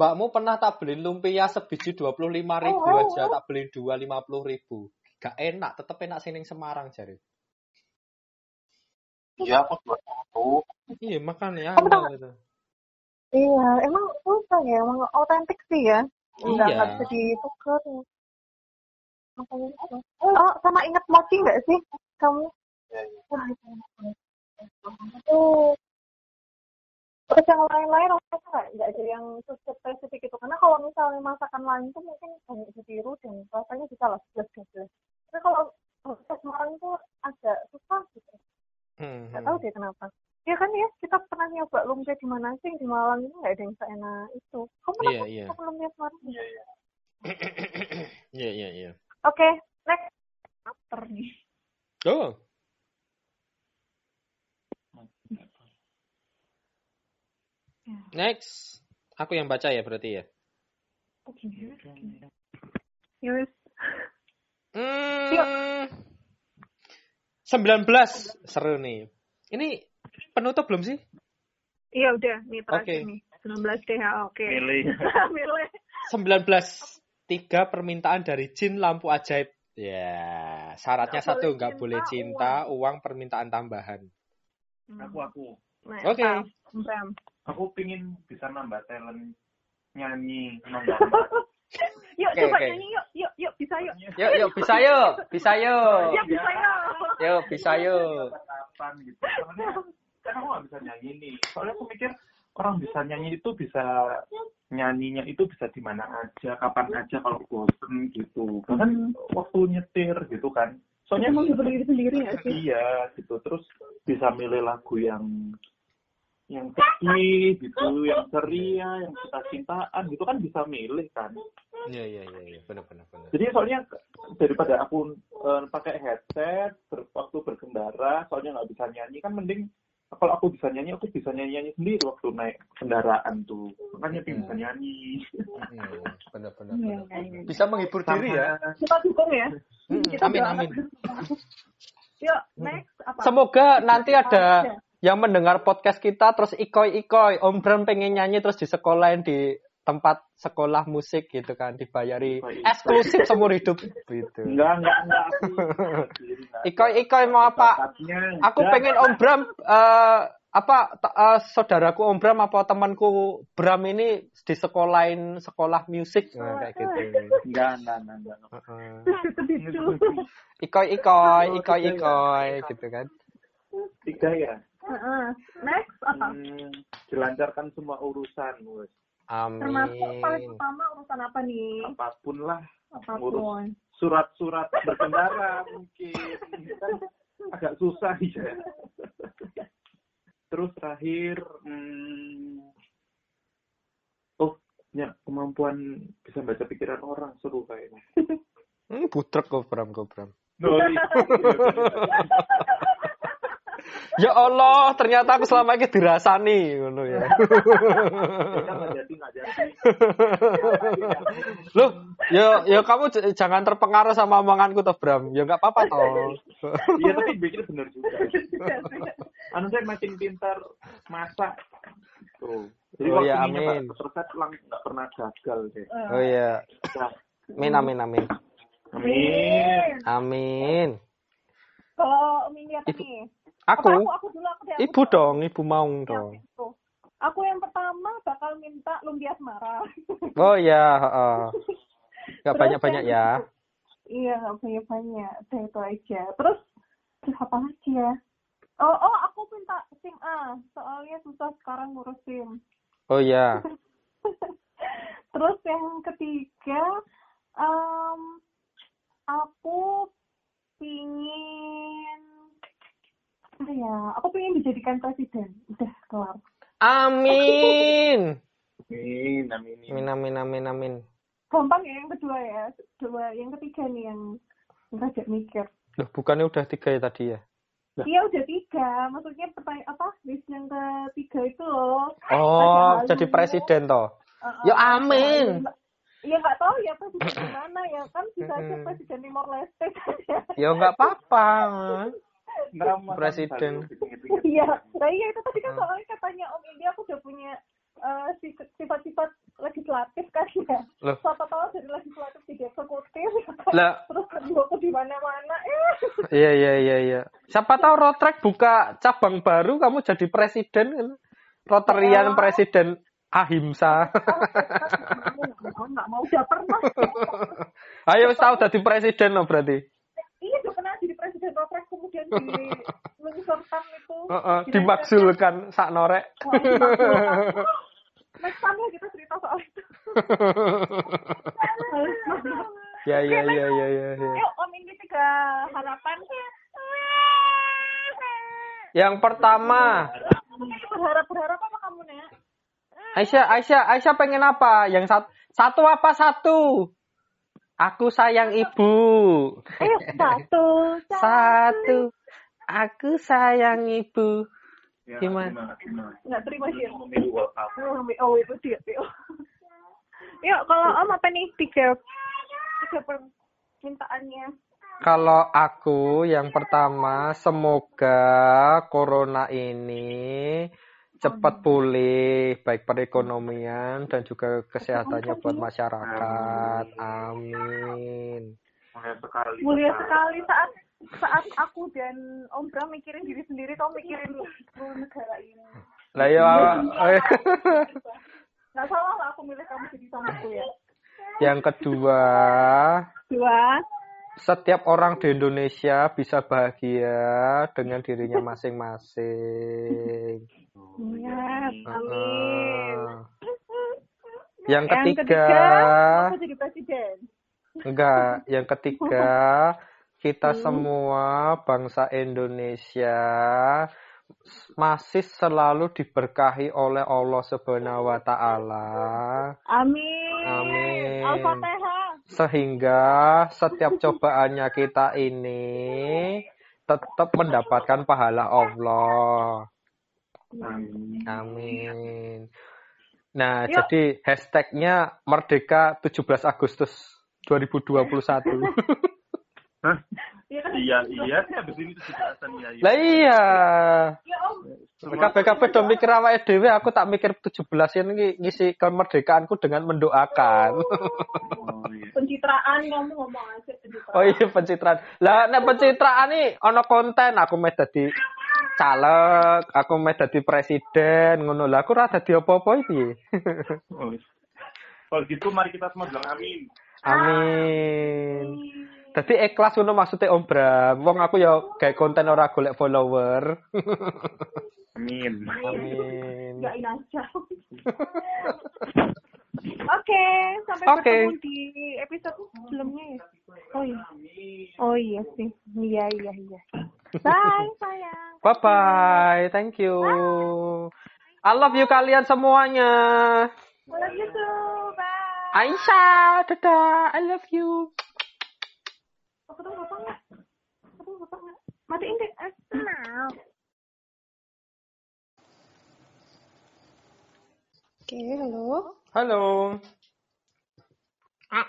Mbakmu pernah tak beli lumpia sebiji 25 ribu Oh, oh, aja, tak beli dua 50 ribu. Gak enak, tetep enak sini Semarang jari. Iya, aku tahu. Iya, makanya Kamu tahu aneh gitu. Iya, emang susah ya, emang otentik sih ya. Nggak, Iya. bisa ditukar. Makanya itu. Oh, sama ingat mochi nggak sih kamu? Iya, iya. Wah, itu. Terus yang lain-lain aku nggak nggak ada yang spesifik itu karena kalau misalnya masakan lain tuh mungkin banyak ditiru dan rasanya bisa lah sebelas dua belas. Tapi kalau masakan Semarang itu agak susah gitu. Hmm, Nggak hmm. tahu deh kenapa. Ya kan ya, kita pernah nyoba lumpia di mana sih di Malang itu nggak ada yang seenak itu. Kamu pernah Iya, kan iya. makan lumpia Semarang? Iya, iya. Iya, iya, iya. Oke, next. Lapar nih. Oh, next. Aku yang baca ya berarti ya. Oke. Yus. Hmm. 19 seru nih. Ini penutup belum sih? Iya udah, nih terakhir nih. 19 deh, ya, oke. Milih. <laughs> Milih. 19 tiga permintaan dari jin lampu ajaib. Ya, syaratnya Nggak satu nggak boleh cinta, uang permintaan tambahan. Aku, aku. Nah, Oke. apa? Aku pingin bisa nambah talent nyanyi, menggambar. <laughs> Yuk, Oke, coba oke. nyanyi yuk, yuk, yuk, bisa yuk. Yuk, yuk bisa yuk, bisa yuk. Yuk, bisa yuk. Yuk, bisa yuk. kapan gitu soalnya kan aku nggak bisa nyanyi nih soalnya aku mikir orang bisa nyanyi itu bisa nyanyinya itu bisa di mana aja kapan aja kalau bosen gitu bahkan waktu nyetir gitu kan soalnya Emang berdiri sendiri ya sih? iya gitu terus bisa milih lagu yang yang sedih gitu yang ceria yang cinta-cintaan gitu kan bisa milih kan Iya, iya, iya, iya, benar, benar, benar. jadi soalnya daripada aku eh, pakai headset ber- waktu berkendara, soalnya nggak bisa nyanyi kan mending kalau aku bisa nyanyi, aku bisa nyanyi nyanyi sendiri waktu naik kendaraan tuh. Makanya pengen bisa nyanyi. Hmm, benar, benar, Iya, benar. Bisa menghibur diri ya. Kita dukung ya. Hmm, Kita amin, amin. Yuk, next apa? Semoga nanti ada Ada. Yang mendengar podcast kita terus ikoi-ikoi, Om Bram pengen nyanyi terus di sekolahin di tempat sekolah musik gitu kan dibayari Ikoi-ikoi. eksklusif seumur hidup gitu. Enggak, enggak, enggak. enggak. <laughs> Ikoi-ikoi mau apa? Aku pengen Om Bram eh, apa eh, saudaraku Om Bram apa temanku Bram ini di sekolahin sekolah musik nah, kayak gitu. Enggak, enggak, enggak, enggak. Heeh. Ikoi-ikoi, ikoi-ikoi gitu kan. Tiga ya. Next apa? Hmm, dilancarkan semua urusan, Bos. Termasuk paling Amin. utama urusan apa nih? Apa pun lah. Apa pun. surat-surat berkendara <laughs> mungkin kan agak susah ya. Terus terakhir, hmm, oh, ya kemampuan bisa baca pikiran orang seru kayaknya. Hmm, butrek kok Bram, kok. No, iya. <laughs> Ya Allah, ternyata aku selama ini dirasani ngono ya. Nggak nggak. Loh, ya ya kamu jangan terpengaruh sama omonganku toh, Bram. Ya enggak apa-apa toh. Iya tapi bikin bener juga. Anu saya makin pintar masak. Tuh. Jadi Oh, waktu ya, ini amin. resep lang nggak pernah gagal deh. Oh iya. Nah, Amin amin amin. amin. Amin. Kalau Ibu- nih? Aku, aku, aku dulu aku deh. aku ibu dulu. dong, ibu mau Yang dong. itu. Aku yang pertama bakal minta lumpia asmara. <laughs> Oh iya, heeh. <laughs> Enggak Terus banyak-banyak ya. <laughs> Iya, banyak-banyak. Udah itu aja. Terus, terus apa lagi ya? Oh, oh, aku minta SIM A. Soalnya susah sekarang ngurus SIM. Oh iya. Terus yang ketiga, em, aku pingin apa ya? Aku pingin dijadikan presiden. Udah kelar. Amin. Amin, amin. Amin amin amin amin. Gampang ya yang kedua ya. Kedua, yang ketiga nih yang rada mikir. Loh, bukannya udah tiga ya tadi ya? Iya udah tiga. Maksudnya pertanyaan apa? List yang ketiga itu loh. Oh, jadi presiden toh. Uh-uh, Ya, amin. Iya nggak tahu ya presiden <clears throat> gimana ya kan bisa aja presiden Timor Leste saja. Ya enggak apa-apa. <laughs> Ntar mau Presiden. Iya, nah iya itu tadi kan Hmm. soalnya katanya Om Indi aku udah punya sif- sifat-sifat legislatif kan ya. Loh. Siapa tahu dari legislatif jadi eksekutif. Lah. Terus kedua aku di mana-mana. Eh. <laughs> Iya iya iya iya. Siapa tahu Rotrek buka cabang baru kamu jadi presiden kan? Rotarian Ya. presiden ahimsa. Nggak mau <laughs> udah pernah. Ayo tahu jadi presiden loh berarti. Presiden Rotrek kemudian di <laughs> mengusurkan itu. Heeh, di- dimaksulkan sak norek. Next time ya kita cerita soal itu. <laughs> ya ya ya ya ya. ya. Yuk Om Indi tiga harapan. Yang pertama, Berharap berharap apa kamu Nek? Aisyah Aisyah Aisyah pengen apa? Yang satu satu apa satu? Aku sayang ibu. <laughs> Ayo satu. Satu. Aku sayang ibu. Ya, Gimana? gimana? Nggak terima sih. Oh itu dia. <laughs> Yuk kalau Om apa nih tiga tiga permintaannya? Kalau aku yang pertama semoga corona ini cepat pulih baik perekonomian dan juga kesehatannya buat masyarakat. Amin. Mulia sekali. Mulia sekali saat saat aku dan Om Bram mikirin diri sendiri, kamu mikirin seluruh negara ini. Lah ya <laughs> Nggak salah lah aku milih kamu jadi suamiku ya. yang kedua, Dua. setiap orang di Indonesia bisa bahagia dengan dirinya masing-masing. <laughs> Iya, amin. Yang ketiga, aku jadi presiden. Enggak, yang ketiga kita Hmm. semua bangsa Indonesia masih selalu diberkahi oleh Allah Subhanahu wa taala Amin. Amin. Al-Fatihah. sehingga setiap cobaannya kita ini tetap mendapatkan pahala Allah. Amin. Amin. Nah, Yuk. jadi hashtagnya Merdeka 17 Agustus 2021. <laughs> Hah? Iya kan? Iya, iya. Habis ini juga ya. iya. Lah iya. Ya. KPKP do mikir awake dhewe, aku tak mikir 17 ini ngisi kemerdekaanku dengan mendoakan. Oh, iya. Pencitraan kamu ngomong aja pencitraan. oh iya pencitraan. Lah nek pencitraan nih ono konten aku meh dadi caleg, aku meh dadi presiden ngono lah aku ora dadi apa-apa piye. Oh. Kalau gitu mari kita semua bilang amin. Amin. Dadi ikhlas ngono maksudnya Om Bram. Wong aku ya gawe konten ora golek follower. Amin. Amin. Aja. <laughs> Oke, okay, sampai okay. ketemu di episode sebelumnya ya. Oh iya. Oh iya sih. Iya iya iya. Bye sayang. Bye bye. Thank you. Bye. I love you kalian semuanya. I love you too. Bye. Aisyah, dadah. I love you. Aku tuh enggak? Aku? Matiin deh. Eh, Oke, okay, halo. Halo. Ah,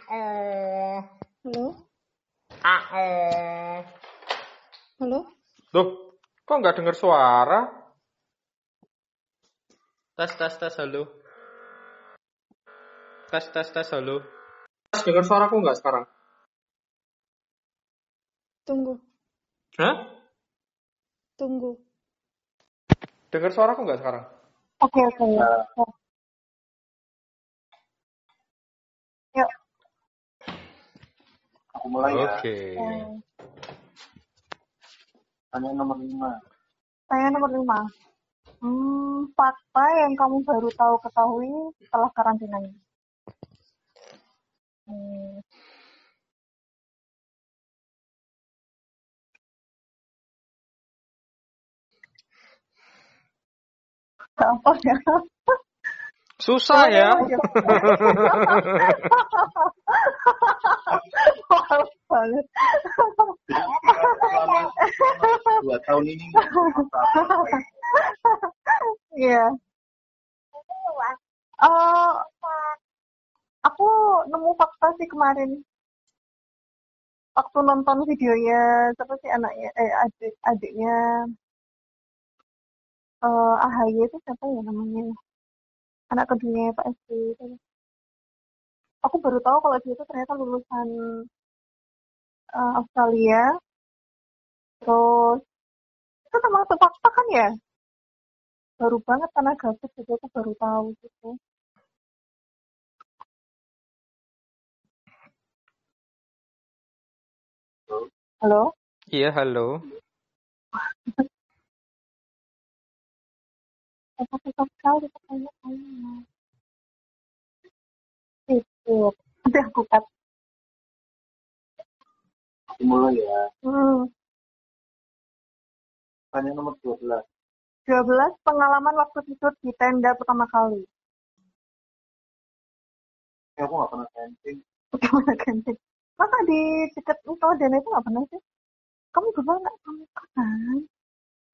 Halo. ah, Halo. Loh, kok nggak dengar suara? Tes, tes, tes, halo. Tes, tes, tes, halo. Tes, dengar suaraku nggak sekarang? Tunggu. Hah? Tunggu. Dengar suaraku nggak sekarang? Oke, oke. ya. Yuk. Aku mulai ya. Oke. Tanya nomor lima. Saya nomor lima. Hmm, fakta yang kamu baru tahu ketahui setelah karantina ini. Hmm. Apa ya? Susah ya. <laughs> Dua tahun ini. Iya. Eh, aku nemu fakta sih kemarin. Waktu nonton videonya, siapa sih anaknya, eh adik, adiknya eh AHY itu siapa ya namanya? Anak keduanya Pak itu. Aku baru tahu kalau dia itu ternyata lulusan eh, Australia. Terus itu termasuk fakta kan ya? Baru banget tanah gabut juga aku baru tahu gitu. Halo? Iya, halo. Apa sekali pertanyaannya? Itu. Cut. Aku mulai ya. Hmm. Tanya nomor 12. 12 pengalaman waktu tidur di tenda pertama kali. Ya, aku nggak pernah camping. Gimana ganti? Masa di dekat Utodana itu nggak pernah sih? Kamu juga nggak kamu kan?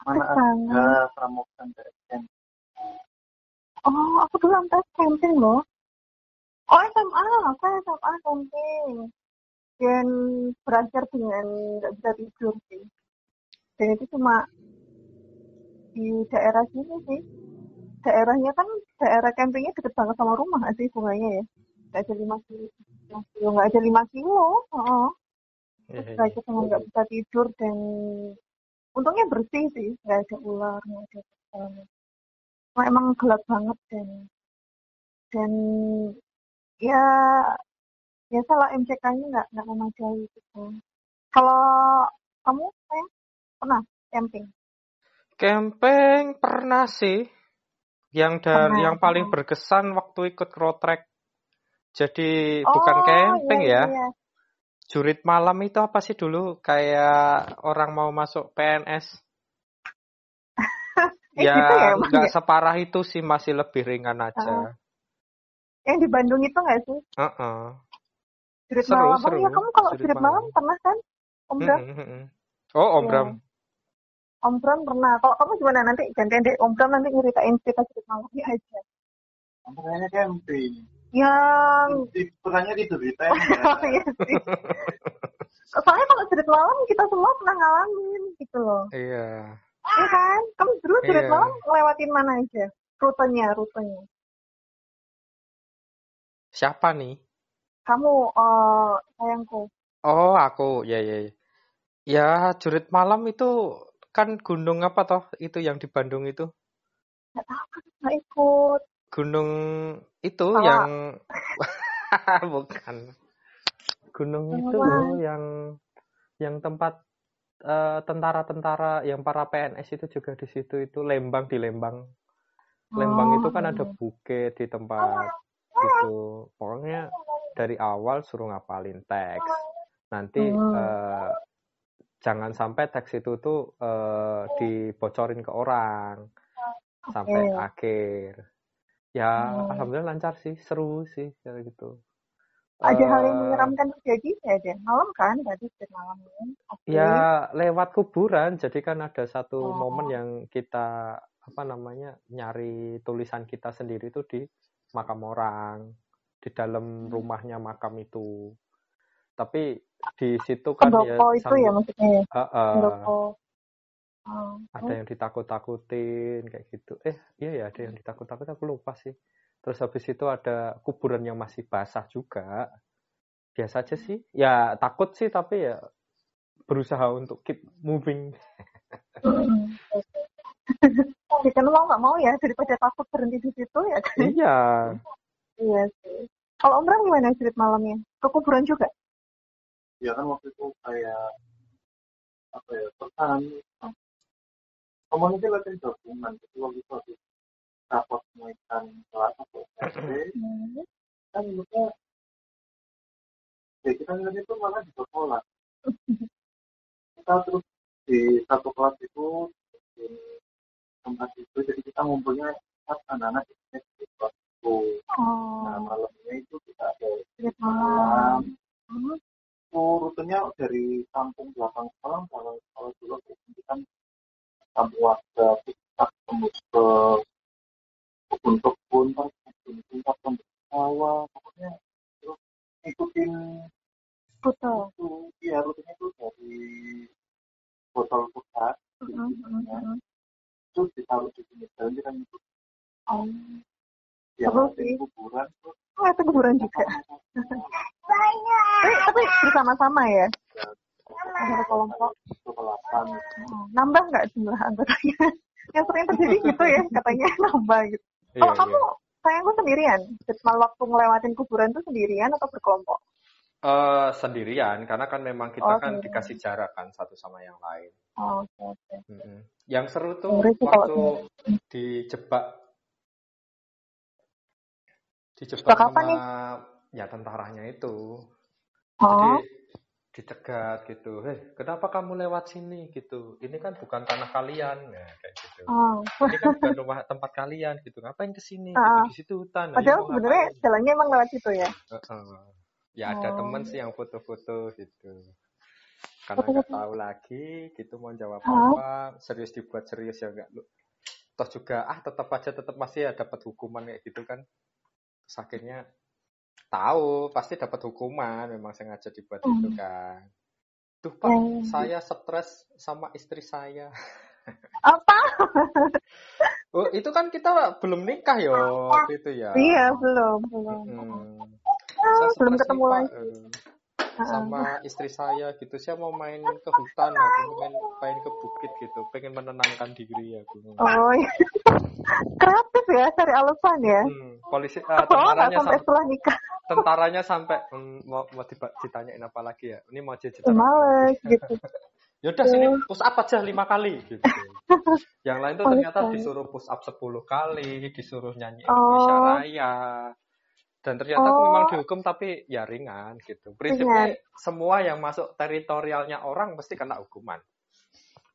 Mana ada pramukaan dari camping. Oh, aku dulu sampai camping loh. Oh, SMA. Aku SMA camping. Dan berakhir dengan nggak bisa tidur sih. Dan itu cuma di daerah sini sih. Daerahnya kan daerah campingnya deket banget sama rumah nggak sih bunganya ya. Nggak ada lima kilo. Nggak ada lima kilo. Iya, Terus saya cuma nggak bisa tidur dan untungnya bersih sih. Nggak ada ular, nggak ada. Cuma emang gelap banget dan dan ya biasa lah MCK-nya nggak nggak memadai gitu. Kalau kamu saya pernah camping? Camping pernah sih. Yang dan Pernah. yang paling berkesan waktu ikut road trek. Jadi bukan Oh, camping iya, ya. iya. Jurit malam itu apa sih dulu? Kayak orang mau masuk PNS. <laughs> Eh, ya gitu ya, nggak ya? separah itu sih masih lebih ringan aja. Yang di Bandung itu nggak sih? Heeh. Jurit Seru, malam. seru. Oh iya, kamu kalau Jurit jurit malam malam. pernah kan? Om Bram? Mm-mm, mm-mm. Oh, Om Iya. Bram. Om Bram pernah. Kalau kamu gimana nanti gantian deh Om Bram nanti nyeritain cerita jurit malamnya aja. Kayaknya camping. Yang di <laughs> Oh, iya sih. Soalnya kalau jurit malam kita semua pernah ngalamin gitu loh. Iya. Iya kan? Kamu dulu jurit Iya. malam lewatin mana aja? Rutenya, rutenya. Siapa nih? Kamu, eh sayangku. Oh, aku. Ya, ya, ya. Ya, jurit malam itu kan gunung apa toh? Itu yang di Bandung itu. Gak tahu nggak ikut. Gunung itu Salah. yang <laughs> bukan. Gunung itu yang yang tempat eh, tentara-tentara yang para PNS itu juga di situ itu Lembang di Lembang. Lembang Oh, itu kan ada iya. bukit di tempat itu. Pokoknya dari awal suruh ngapalin teks. Nanti Hmm. eh, jangan sampai teks itu tuh eh, dibocorin ke orang sampai Oke. akhir. Ya, Hmm. alhamdulillah lancar sih, seru sih kayak gitu. Ada hal yang Eh, menyeramkan terjadi ya deh. Malam kan, tadi malam. Oke. Ya lewat kuburan, jadi kan ada satu Oh. momen yang kita apa namanya nyari tulisan kita sendiri tuh di makam orang di dalam rumahnya makam itu. Tapi di situ kan ya Pendopo itu sambil- ya maksudnya ya? Pendopo. Oh, ada yang ditakut-takutin kayak gitu. Eh, iya ya, ada yang ditakut-takutin aku lupa sih. Terus habis itu ada kuburan yang masih basah juga. Biasa aja sih. Ya takut sih tapi ya berusaha untuk keep moving. Hmm. Ya <laughs> kan mau nggak mau ya daripada takut berhenti di situ ya kan? iya. Iya sih. Kalau Om Bram gimana street malamnya? Ke kuburan juga? ya kan waktu itu kayak apa ya pesan komunitas latihan gabungan jadi waktu itu habis rapot kenaikan kelas atau SD Hmm. kan maksudnya ya kita ngeliat itu malah di sekolah kita terus di satu kelas itu di tempat itu jadi kita ngumpulnya anak-anak di di kelas itu nah Oh, malamnya itu kita ada malam. Hmm. itu rutenya dari kampung belakang sekolah belakang sekolah dulu itu kan kampung warga kita tembus ke kebun-kebun terus kebun-kebun tembus ke sawah pokoknya terus ikutin Betul. itu iya rutenya itu dari botol bekas Hmm, hmm, itu ditaruh di pinggir jalan kita itu Oh, ya Seru sih. kuburan Oh, itu kuburan juga. Eh, tapi bersama-sama ya? Ada kelompok. Oh, nambah nggak jumlah anggotanya? <laughs> Yang sering terjadi gitu ya, katanya <laughs> nambah gitu. Iya, Kalau kamu, iya. sayangku sendirian. Mal waktu ngelewatin kuburan tuh sendirian atau berkelompok? Eh, sendirian karena kan memang kita Oh, kan sendirian. dikasih jarak kan satu sama yang lain. Oh, oke, oke. Mm-mm. Yang seru tuh kalau waktu dijebak dijebak Jebak apa sama nih? ya tentaranya itu. Oh, Jadi dicegat gitu. Hei, kenapa kamu lewat sini gitu? Ini kan bukan tanah kalian. Nah, kayak gitu. oh. Ini kan bukan rumah <laughs> tempat kalian gitu. Ngapain ke sini? Ah. Gitu. Di situ hutan. Padahal mau sebenarnya ngapain? jalannya emang lewat situ ya? Heeh. Ya ada Oh. temen sih yang foto-foto gitu. Karena nggak tahu lagi gitu mau jawab Hah? apa, serius dibuat serius ya enggak lu. Toh juga ah tetap aja tetap masih ya dapat hukuman kayak gitu kan. Terus akhirnya tahu pasti dapat hukuman memang sengaja dibuat Hmm. gitu kan. Tuh Pak, Ya, saya stres sama istri saya. Apa? <laughs> Oh, itu kan kita belum nikah ya waktu itu ya. Iya, belum, belum. Hmm. Saya belum ketemu nih, lagi. Sama istri saya gitu saya mau main ke hutan aku main main ke bukit gitu pengen menenangkan diri aku Oh, iya. kreatif ya, cari alasan ya. hmm, polisi Oh, ah, nggak tentaranya sampai sampai setelah nikah. tentaranya sampai hmm, mau mau ditanyain apa lagi ya ini mau Eh, cerita males gitu. <laughs> yaudah sini push up aja lima kali gitu <laughs> yang lain tuh Oh, ternyata iya. disuruh push up 10 kali disuruh nyanyi Oh. Indonesia Raya dan ternyata aku Oh. memang dihukum tapi ya ringan gitu prinsipnya semua yang masuk teritorialnya orang mesti kena hukuman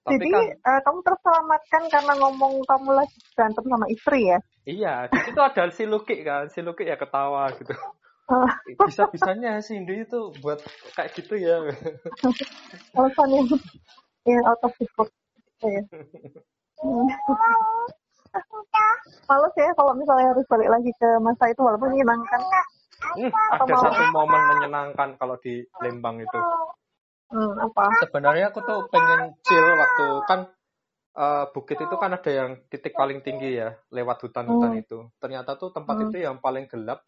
tapi Jadi kan eh, kamu terselamatkan karena ngomong kamu lagi berantem sama istri ya? iya di situ ada si Luki kan si Luki ya ketawa gitu Oh, <laughs> bisa bisanya si Indi itu buat kayak gitu ya <laughs> alasan yang yang out of the box. gitu ya. <laughs> Hmm. Males ya kalau misalnya harus balik lagi ke masa itu walaupun menyenangkan. Hmm, ada mau- satu momen menyenangkan kalau di Lembang itu Hmm, apa? sebenarnya aku tuh pengen chill waktu kan eh, bukit itu kan ada yang titik paling tinggi ya lewat hutan-hutan Hmm. itu ternyata tuh tempat Hmm. itu yang paling gelap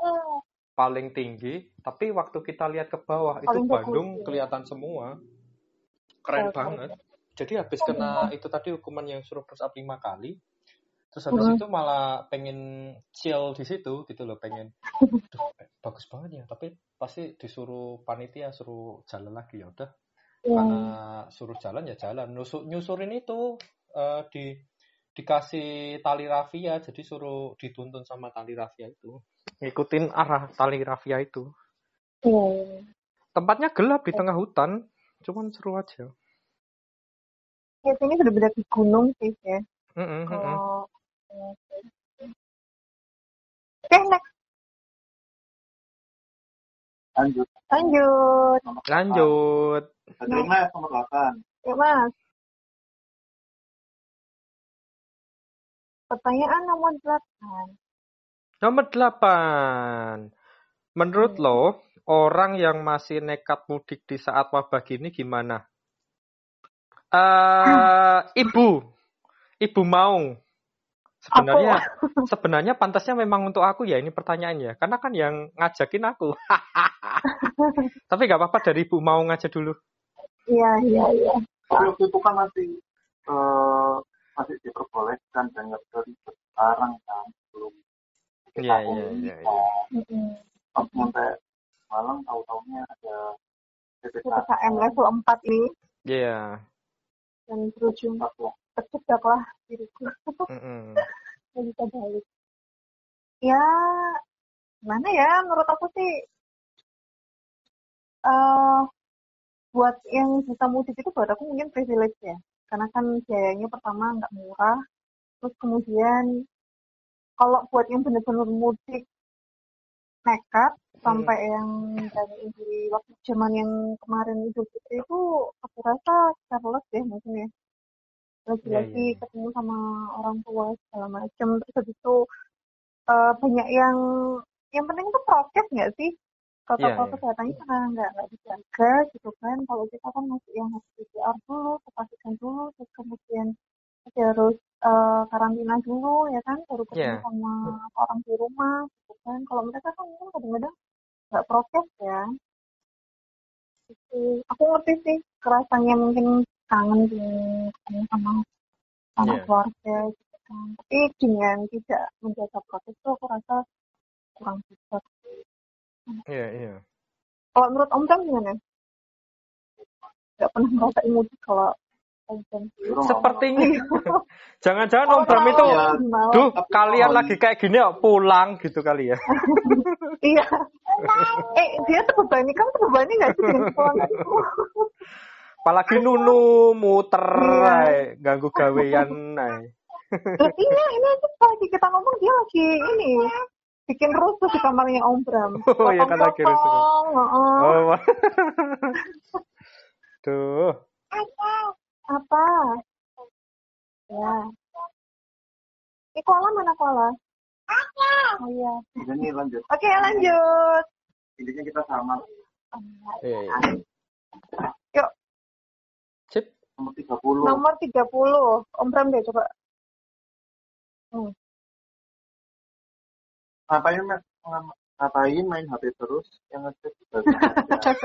paling tinggi tapi waktu kita lihat ke bawah itu Paling bagus, Bandung ya. kelihatan semua keren Oke. banget jadi habis kena itu tadi hukuman yang suruh push up lima kali terus habis itu malah pengen chill di situ gitu loh pengen Duh, bagus banget ya. Tapi pasti disuruh panitia suruh jalan lagi ya udah. Ya. karena suruh jalan ya jalan. Nusu- nyusurin itu eh, di dikasih tali rafia. Jadi suruh dituntun sama tali rafia itu. Ngikutin arah tali rafia itu. Tempatnya gelap di tengah hutan cuman seru aja. Ya, sini sudah benar di gunung sih ya. Kalau Oke, next. lanjut Lanjut. lanjut mas nomor 8 Ya, Mas. Pertanyaan nomor 8. Nomor 8. Menurut lo, orang yang masih nekat mudik di saat wabah gini gimana? Eh, ibu, ibu mau. Sebenarnya, <laughs> sebenarnya pantasnya memang untuk aku ya ini pertanyaannya, karena kan yang ngajakin aku. <laughs> Tapi nggak apa-apa dari ibu mau ngajak dulu. Iya, iya, iya. Tapi waktu itu kan masih eh, masih diperbolehkan dan nggak ribet sekarang kan belum Iya, iya, iya, iya. Nyampe malam tahu-taunya ada PPKM level 4 ini Iya. dan berujung terjebak lah diriku. Mm-mm. Nggak bisa balik. Ya, gimana ya? Menurut aku sih, eh buat yang bisa mudik itu buat aku mungkin privilege ya. Karena kan biayanya pertama nggak murah. Terus kemudian, kalau buat yang benar-benar mudik nekat, sampai yang dari di waktu zaman yang kemarin Idul Fitri itu aku rasa careless ya mungkin ya lagi-lagi Iya, iya. ketemu sama orang tua segala macam terus habis itu eh, banyak yang yang penting itu prokes nggak sih? Protokol Iya, iya. kesehatannya karena nggak nggak dijaga gitu kan. Kalau kita kan masih yang harus PCR dulu kepastikan dulu terus kemudian masih harus eh, karantina dulu ya kan? Baru ketemu Iya. sama orang di rumah gitu kan. Kalau mereka kan mungkin kadang-kadang nggak prokes ya. Itu aku ngerti sih kerasanya mungkin kangen di ketemu sama sama Iya. keluarga gitu kan tapi dengan tidak menjaga prokes itu aku rasa kurang bisa Iya, iya. kalau menurut Om Cang gimana nggak pernah ngerasain mudik kalau Sepertinya. <laughs> Jangan-jangan Om Bram itu, Ya, duh Tapi kalian lagi kayak gini ya pulang gitu kali ya. <laughs> iya eh dia terbebani kan terbebani nggak sih <laughs> dengan itu Apalagi Nunu muter, Iya. ae, ganggu gawean. ae. Loh, iya, ini aja lagi kita ngomong dia lagi ini bikin rusuh di kamarnya Om Bram. <laughs> Oh, iya kan lagi rusuh. Potong-potong, heeh. Oh, wah. <laughs> Duh. Apa? Ya. Ini koala mana koala? Oh iya. ini lanjut Oke, lanjut. intinya kita sama Iya, iya. Yuk. Nomor 30 nomor 30. Om Bram deh coba. Hmm. ngapain ngapain main HP terus yang ngecek juga berat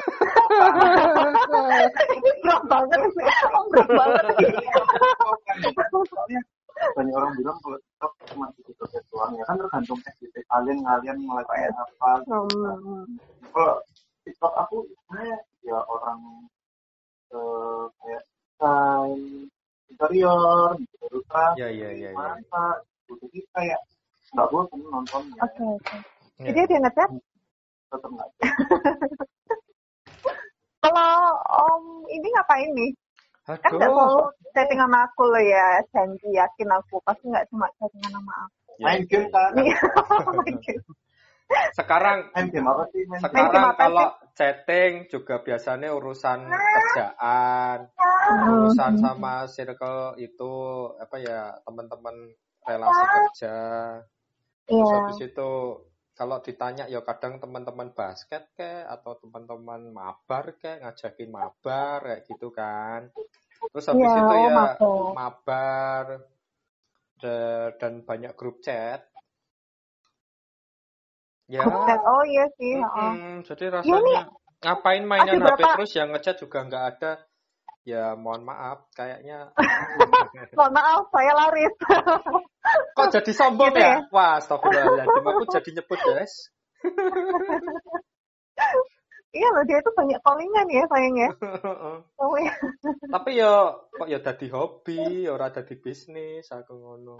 <laughs> banget sih. Om Bram banget. Banyak orang bilang kalau TikTok cuma gitu doang ya kan tergantung SDT kalian kalian mulai kayak apa Hmm. kalau TikTok aku sebenarnya ya orang eh, kayak desain interior Iya, iya, iya, iya. masak gitu jadi kayak nggak bosan nontonnya Oke, oke. Iya. Jadi dia ngechat tetap nggak <laughs> Kalau Om ini ngapain nih? Kan nggak Aduh. selalu chatting sama aku loh ya, janji yakin aku pasti nggak cuma chatting sama aku. main game kan Iya, <laughs> main game. Sekarang sekarang kalau chatting juga biasanya urusan kerjaan, Hmm. urusan sama circle itu apa ya teman-teman relasi kerja. Terus Iya. habis itu kalau ditanya ya kadang teman-teman basket kayak atau teman-teman mabar kayak ngajakin mabar kayak gitu kan. Terus habis Iya, itu ya mabar. mabar da- dan banyak grup chat. Ya. Oh iya sih. heeh. mm-mm, jadi Iya rasanya nih, ngapain mainan HP berapa- terus yang ngechat juga nggak ada. Ya mohon maaf kayaknya <laughs> Mohon maaf, saya laris. <laughs> kok jadi sombong Gitu ya? ya? Wah, astagfirullahaladzim aku jadi nyebut guys. <laughs> iya loh, dia tuh banyak callingan ya sayang ya. <laughs> Oh iya. Tapi ya kok ya dadi hobi, ora dadi bisnis aku ngono.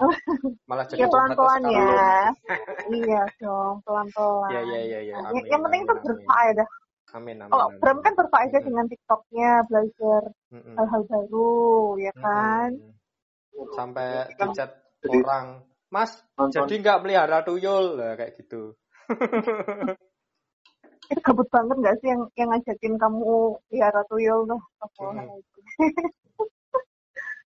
Malah jadi Ya pelan-pelan sekarang. ya. <laughs> iya dong, pelan-pelan. Iya iya iya iya. Nah, Amin. yang penting itu amin, berfaedah. Amin amin. Kalau amin. Bram kan berfaedah dengan TikToknya, belajar Mm-mm. hal-hal baru, ya kan? Mm-mm. Sampai Kan dicat jadi- orang, Mas, nonton jadi nggak melihara tuyul lah kayak gitu. <laughs> <laughs> Itu gabut banget gak sih yang yang ngajakin kamu piara tuyul tuh? Mm-mm.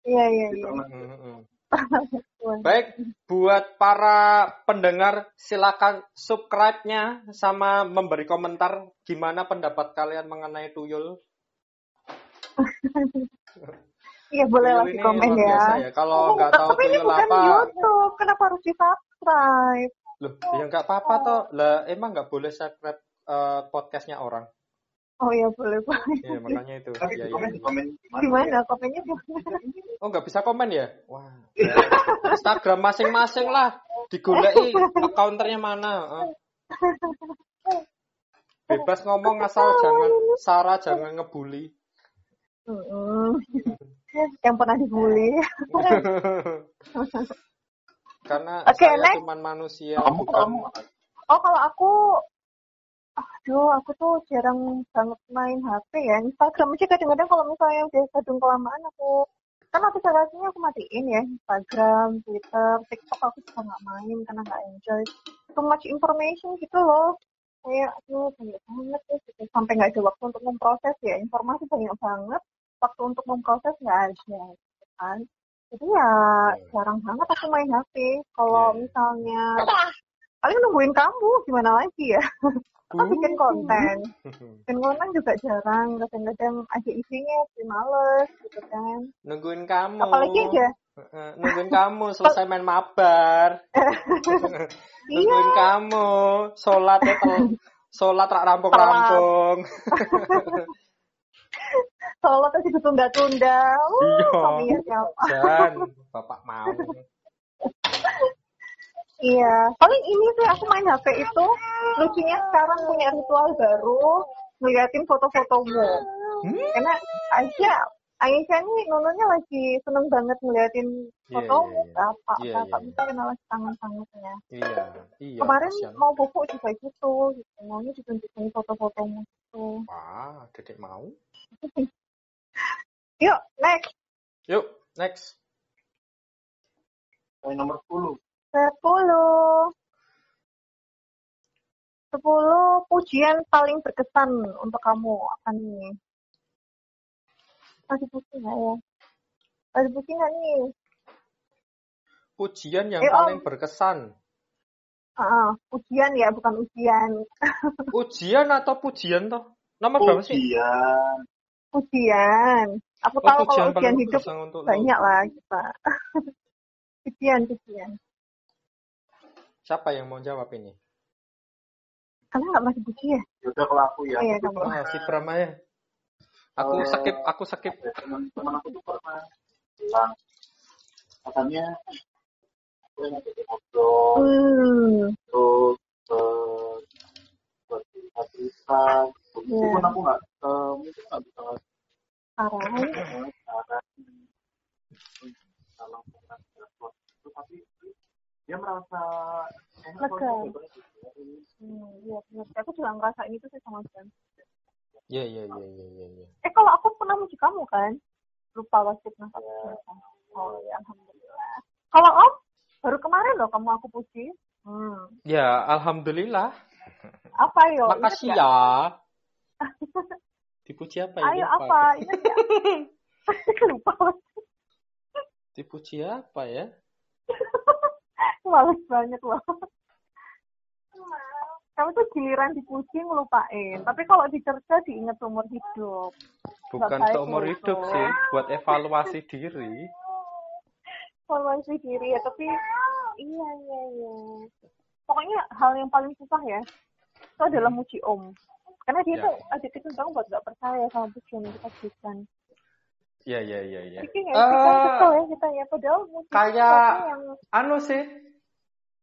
Iya, <laughs> iya, iya. gitu. Mm-mm. <laughs> Baik, buat para pendengar silakan subscribe-nya sama memberi komentar gimana pendapat kalian mengenai tuyul. Iya boleh lah di komen ya. ya. Kalau Oh, nggak tahu tapi ini bukan apa, YouTube, kenapa harus di subscribe? loh, ya nggak apa-apa toh. Lah, emang nggak boleh subscribe eh, podcastnya orang. Oh iya boleh boleh. Iya, makanya itu. Tapi Ya, ya, komen, di ya. komen Gimana komennya gimana? Oh, nggak bisa komen ya? Wah. <laughs> Instagram masing-masing lah. Digoleki accounternya mana. Bebas ngomong asal jangan Sarah jangan ngebully. Mm-mm. Yang pernah dibully. <laughs> Karena Oke, saya next. cuma manusia, Kamu, bukan kamu. Oh kalau aku, aduh aku tuh jarang banget main HP ya. Instagram aja kadang-kadang kalau misalnya udah kadung kelamaan aku, kan aplikasinya aku matiin ya. Instagram, Twitter, TikTok aku juga nggak main karena nggak enjoy. Too much information gitu loh. Kayak aduh banyak banget ya gitu. Sampai nggak ada waktu untuk memproses ya. Informasi banyak banget, waktu untuk memproses nggak ada. Gitu kan. Jadi ya jarang banget aku main HP. Kalau Iya. misalnya paling nungguin kamu gimana lagi ya <laughs> kita bikin konten <laughs> bikin konten juga jarang kadang-kadang ada isinya sih males gitu kan nungguin kamu. apalagi aja nungguin kamu selesai main mabar. <laughs> iya nungguin kamu sholat ya tel- sholat rak rampung-rampung. sholat aja ditunda-tunda uh, Iya. suaminya siapa Dan bapak mau. Iya paling ini sih aku main HP itu lucunya sekarang punya ritual baru ngeliatin foto-fotomu Hmm? karena Aisyah Aisyah nih nontonnya lagi seneng banget ngeliatin Iya, fotomu iya, iya. apa Iya, apa iya, bisa kenal tangan-tangannya Iya, iya. kemarin kasihan. mau pupuk juga gitu gitu maunya ditunjukin foto-fotomu gitu Wah, dedek mau. <laughs> yuk next Yuk, next. Poin nomor 10. Sepuluh sepuluh pujian paling berkesan untuk kamu apa nih masih pusing nggak ya masih pusing nggak nih Pujian yang Eh, Om. paling berkesan. Ah, ujian ya bukan ujian <laughs> Ujian atau pujian toh? Nama berapa sih? Ujian. ujian aku Oh, tahu kalau ujian hidup banyak lah kita <laughs> ujian ujian Siapa yang mau jawab ini? karena nggak masih puji ya Yaudah kalau aku ya. Oh, iya, aku kamu. Ah, si Brahma ya. Aku Eh, skip, aku skip. ada teman-teman aku tuh pernah bilang katanya aku yang jadi ngobrol hmm terus eh, buat cerita meskipun aku nggak eh, mungkin nggak bisa cara dalam pengasuhan itu tapi dia merasa enak Lega. Hmm, iya benar. Aku juga ngerasain itu sih sama Jan. Iya, iya, iya, iya, iya. iya. Eh kalau aku pernah muji kamu kan? Lupa wasit nafas Oh ya alhamdulillah. Kalau Om baru kemarin loh kamu aku puji. Hmm. Ya, alhamdulillah. Apa yo? Makasih ya. <laughs> Dipuji apa ya? Ayo Lupa apa? <laughs> Lupa. Dipuji apa ya? <laughs> <laughs> Males banget loh. Kamu tuh giliran dipuji ngelupain. Tapi kalau dicerca diingat seumur hidup. Bukan seumur hidup sih, buat evaluasi diri. Evaluasi diri ya. Tapi iya iya iya. Pokoknya hal yang paling susah ya. Itu adalah muji Om. Karena dia Ya. tuh itu banget buat gak percaya sama pujian yang kita berikan. Iya, iya, iya, iya. Bikin ya, kita Eh, kesel ya kita ya. Padahal kayak yang anu sih,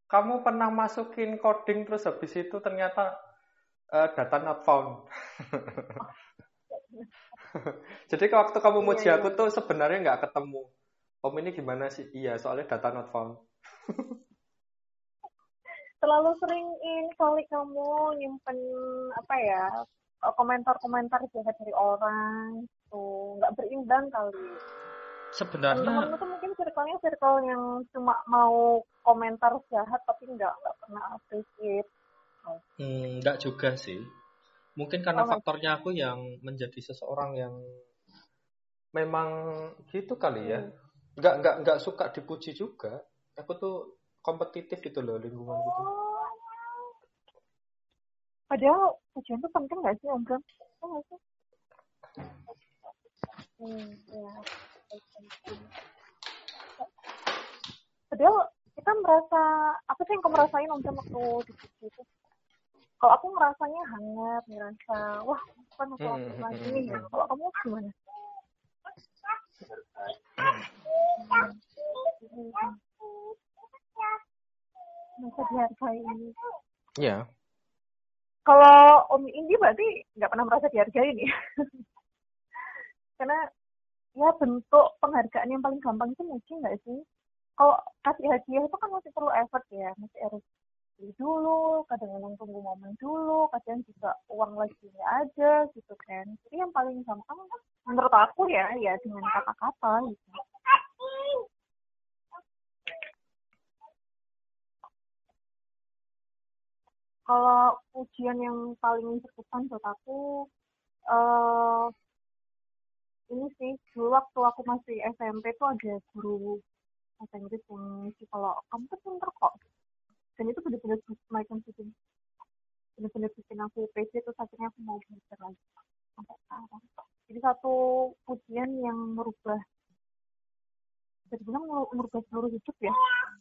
kamu pernah masukin coding terus habis itu ternyata eh, data not found. <laughs> Jadi waktu kamu Iya, muji iya. aku tuh sebenarnya nggak ketemu. Om ini gimana sih? Iya, soalnya data not found. <laughs> terlalu sering ini kali kamu nyimpen apa ya komentar-komentar jahat dari orang tuh nggak berimbang kali Sebenarnya teman-teman tuh mungkin circle-nya circle yang cuma mau komentar jahat tapi nggak nggak pernah appreciate hmm, nggak juga sih. Mungkin karena Oh, faktornya aku yang menjadi seseorang yang memang gitu kali ya. nggak nggak nggak suka dipuji juga aku tuh kompetitif gitu loh lingkungan gitu Padahal pujian tuh penting gak sih, Om Bram? Sih? Hmm, ya. Padahal kita merasa, apa sih yang kamu rasain Om waktu dipuji itu? Kalau aku ngerasanya hangat, ngerasa, wah, kan aku Hmm, hmm, lagi nih. hmm. Kalau kamu gimana? Merasa dihargai. Iya Kalau Om Indi berarti nggak pernah merasa dihargai nih. <laughs> Ya bentuk penghargaan yang paling gampang itu mungkin nggak sih? Kalau kasih hadiah itu kan masih perlu effort ya, masih harus beli dulu, kadang-kadang tunggu momen dulu, kadang juga uang lagi ada gitu kan. Jadi yang paling gampang menurut aku ya, ya dengan kata-kata gitu. Kalau ujian yang paling berkesan buat aku, eh ini sih dulu waktu aku masih SMP tuh ada guru bahasa Inggris yang ngisi kalau kamu tuh pinter kok. Dan itu benar-benar semacam bikin benar-benar bikin aku pede terus akhirnya aku mau belajar lagi sampai sekarang. Jadi satu ujian yang merubah bisa dibilang mer- merubah seluruh hidup ya.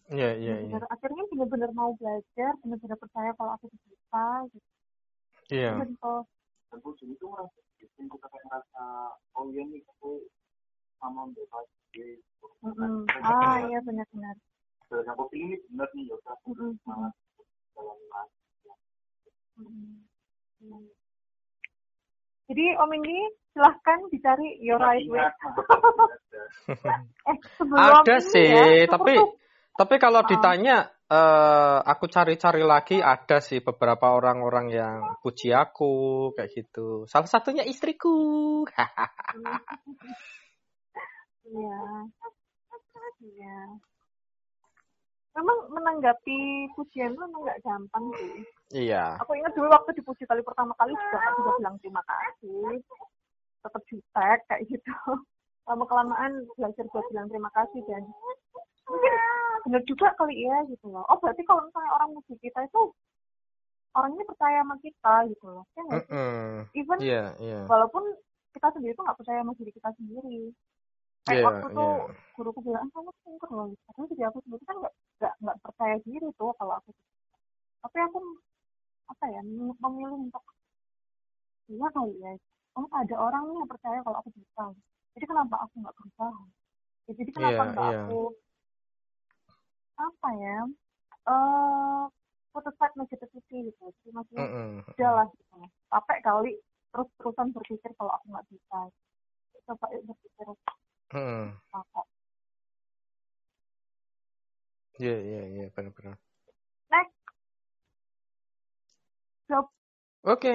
iya iya iya akhirnya benar-benar mau belajar, benar-benar percaya kalau aku bisa gitu. iya Simple. Dan pujian itu merasa bikin kita kayak ngerasa oh iya nih aku sama mbak Fadli Mm-mm. Ah iya benar-benar. dan aku pilih ini bener nih ya udah Mm-mm. semangat dalam. Jadi Om ini silahkan dicari your right way. <laughs> Eh sebelum ada ini sih ya, tapi tapi kalau Ah. ditanya eh aku cari-cari lagi ada sih beberapa orang-orang yang puji aku kayak gitu salah satunya istriku <laughs> Iya. Iya. Memang menanggapi pujian itu memang nggak gampang sih. iya Aku ingat dulu waktu dipuji kali pertama kali juga aku juga bilang terima kasih. Tetap jutek kayak gitu. <laughs> Lama kelamaan belajar buat bilang terima kasih dan mungkin benar juga kali ya gitu loh. Oh berarti kalau misalnya orang muji kita itu orangnya percaya sama kita gitu loh. Ya nggak sih? Even iya iya walaupun kita sendiri tuh nggak percaya sama diri kita sendiri. Kayak Iya, waktu tuh iya. guruku bilang, "Ah, kamu pinter loh. Padahal jadi aku sendiri kan nggak nggak percaya diri tuh kalau aku. Tapi aku apa ya mem- memilih untuk iya kali ya. Oh ada orang yang percaya kalau aku bisa. Jadi kenapa aku nggak berusaha? Ya, jadi kenapa Iya, nggak iya. aku apa ya? Eh put aside negativity gitu. Jadi maksudnya Mm-mm. udah lah gitu. capek kali terus terusan berpikir kalau aku nggak bisa coba yuk berpikir Mm-mm. apa iya iya iya benar-benar next job oke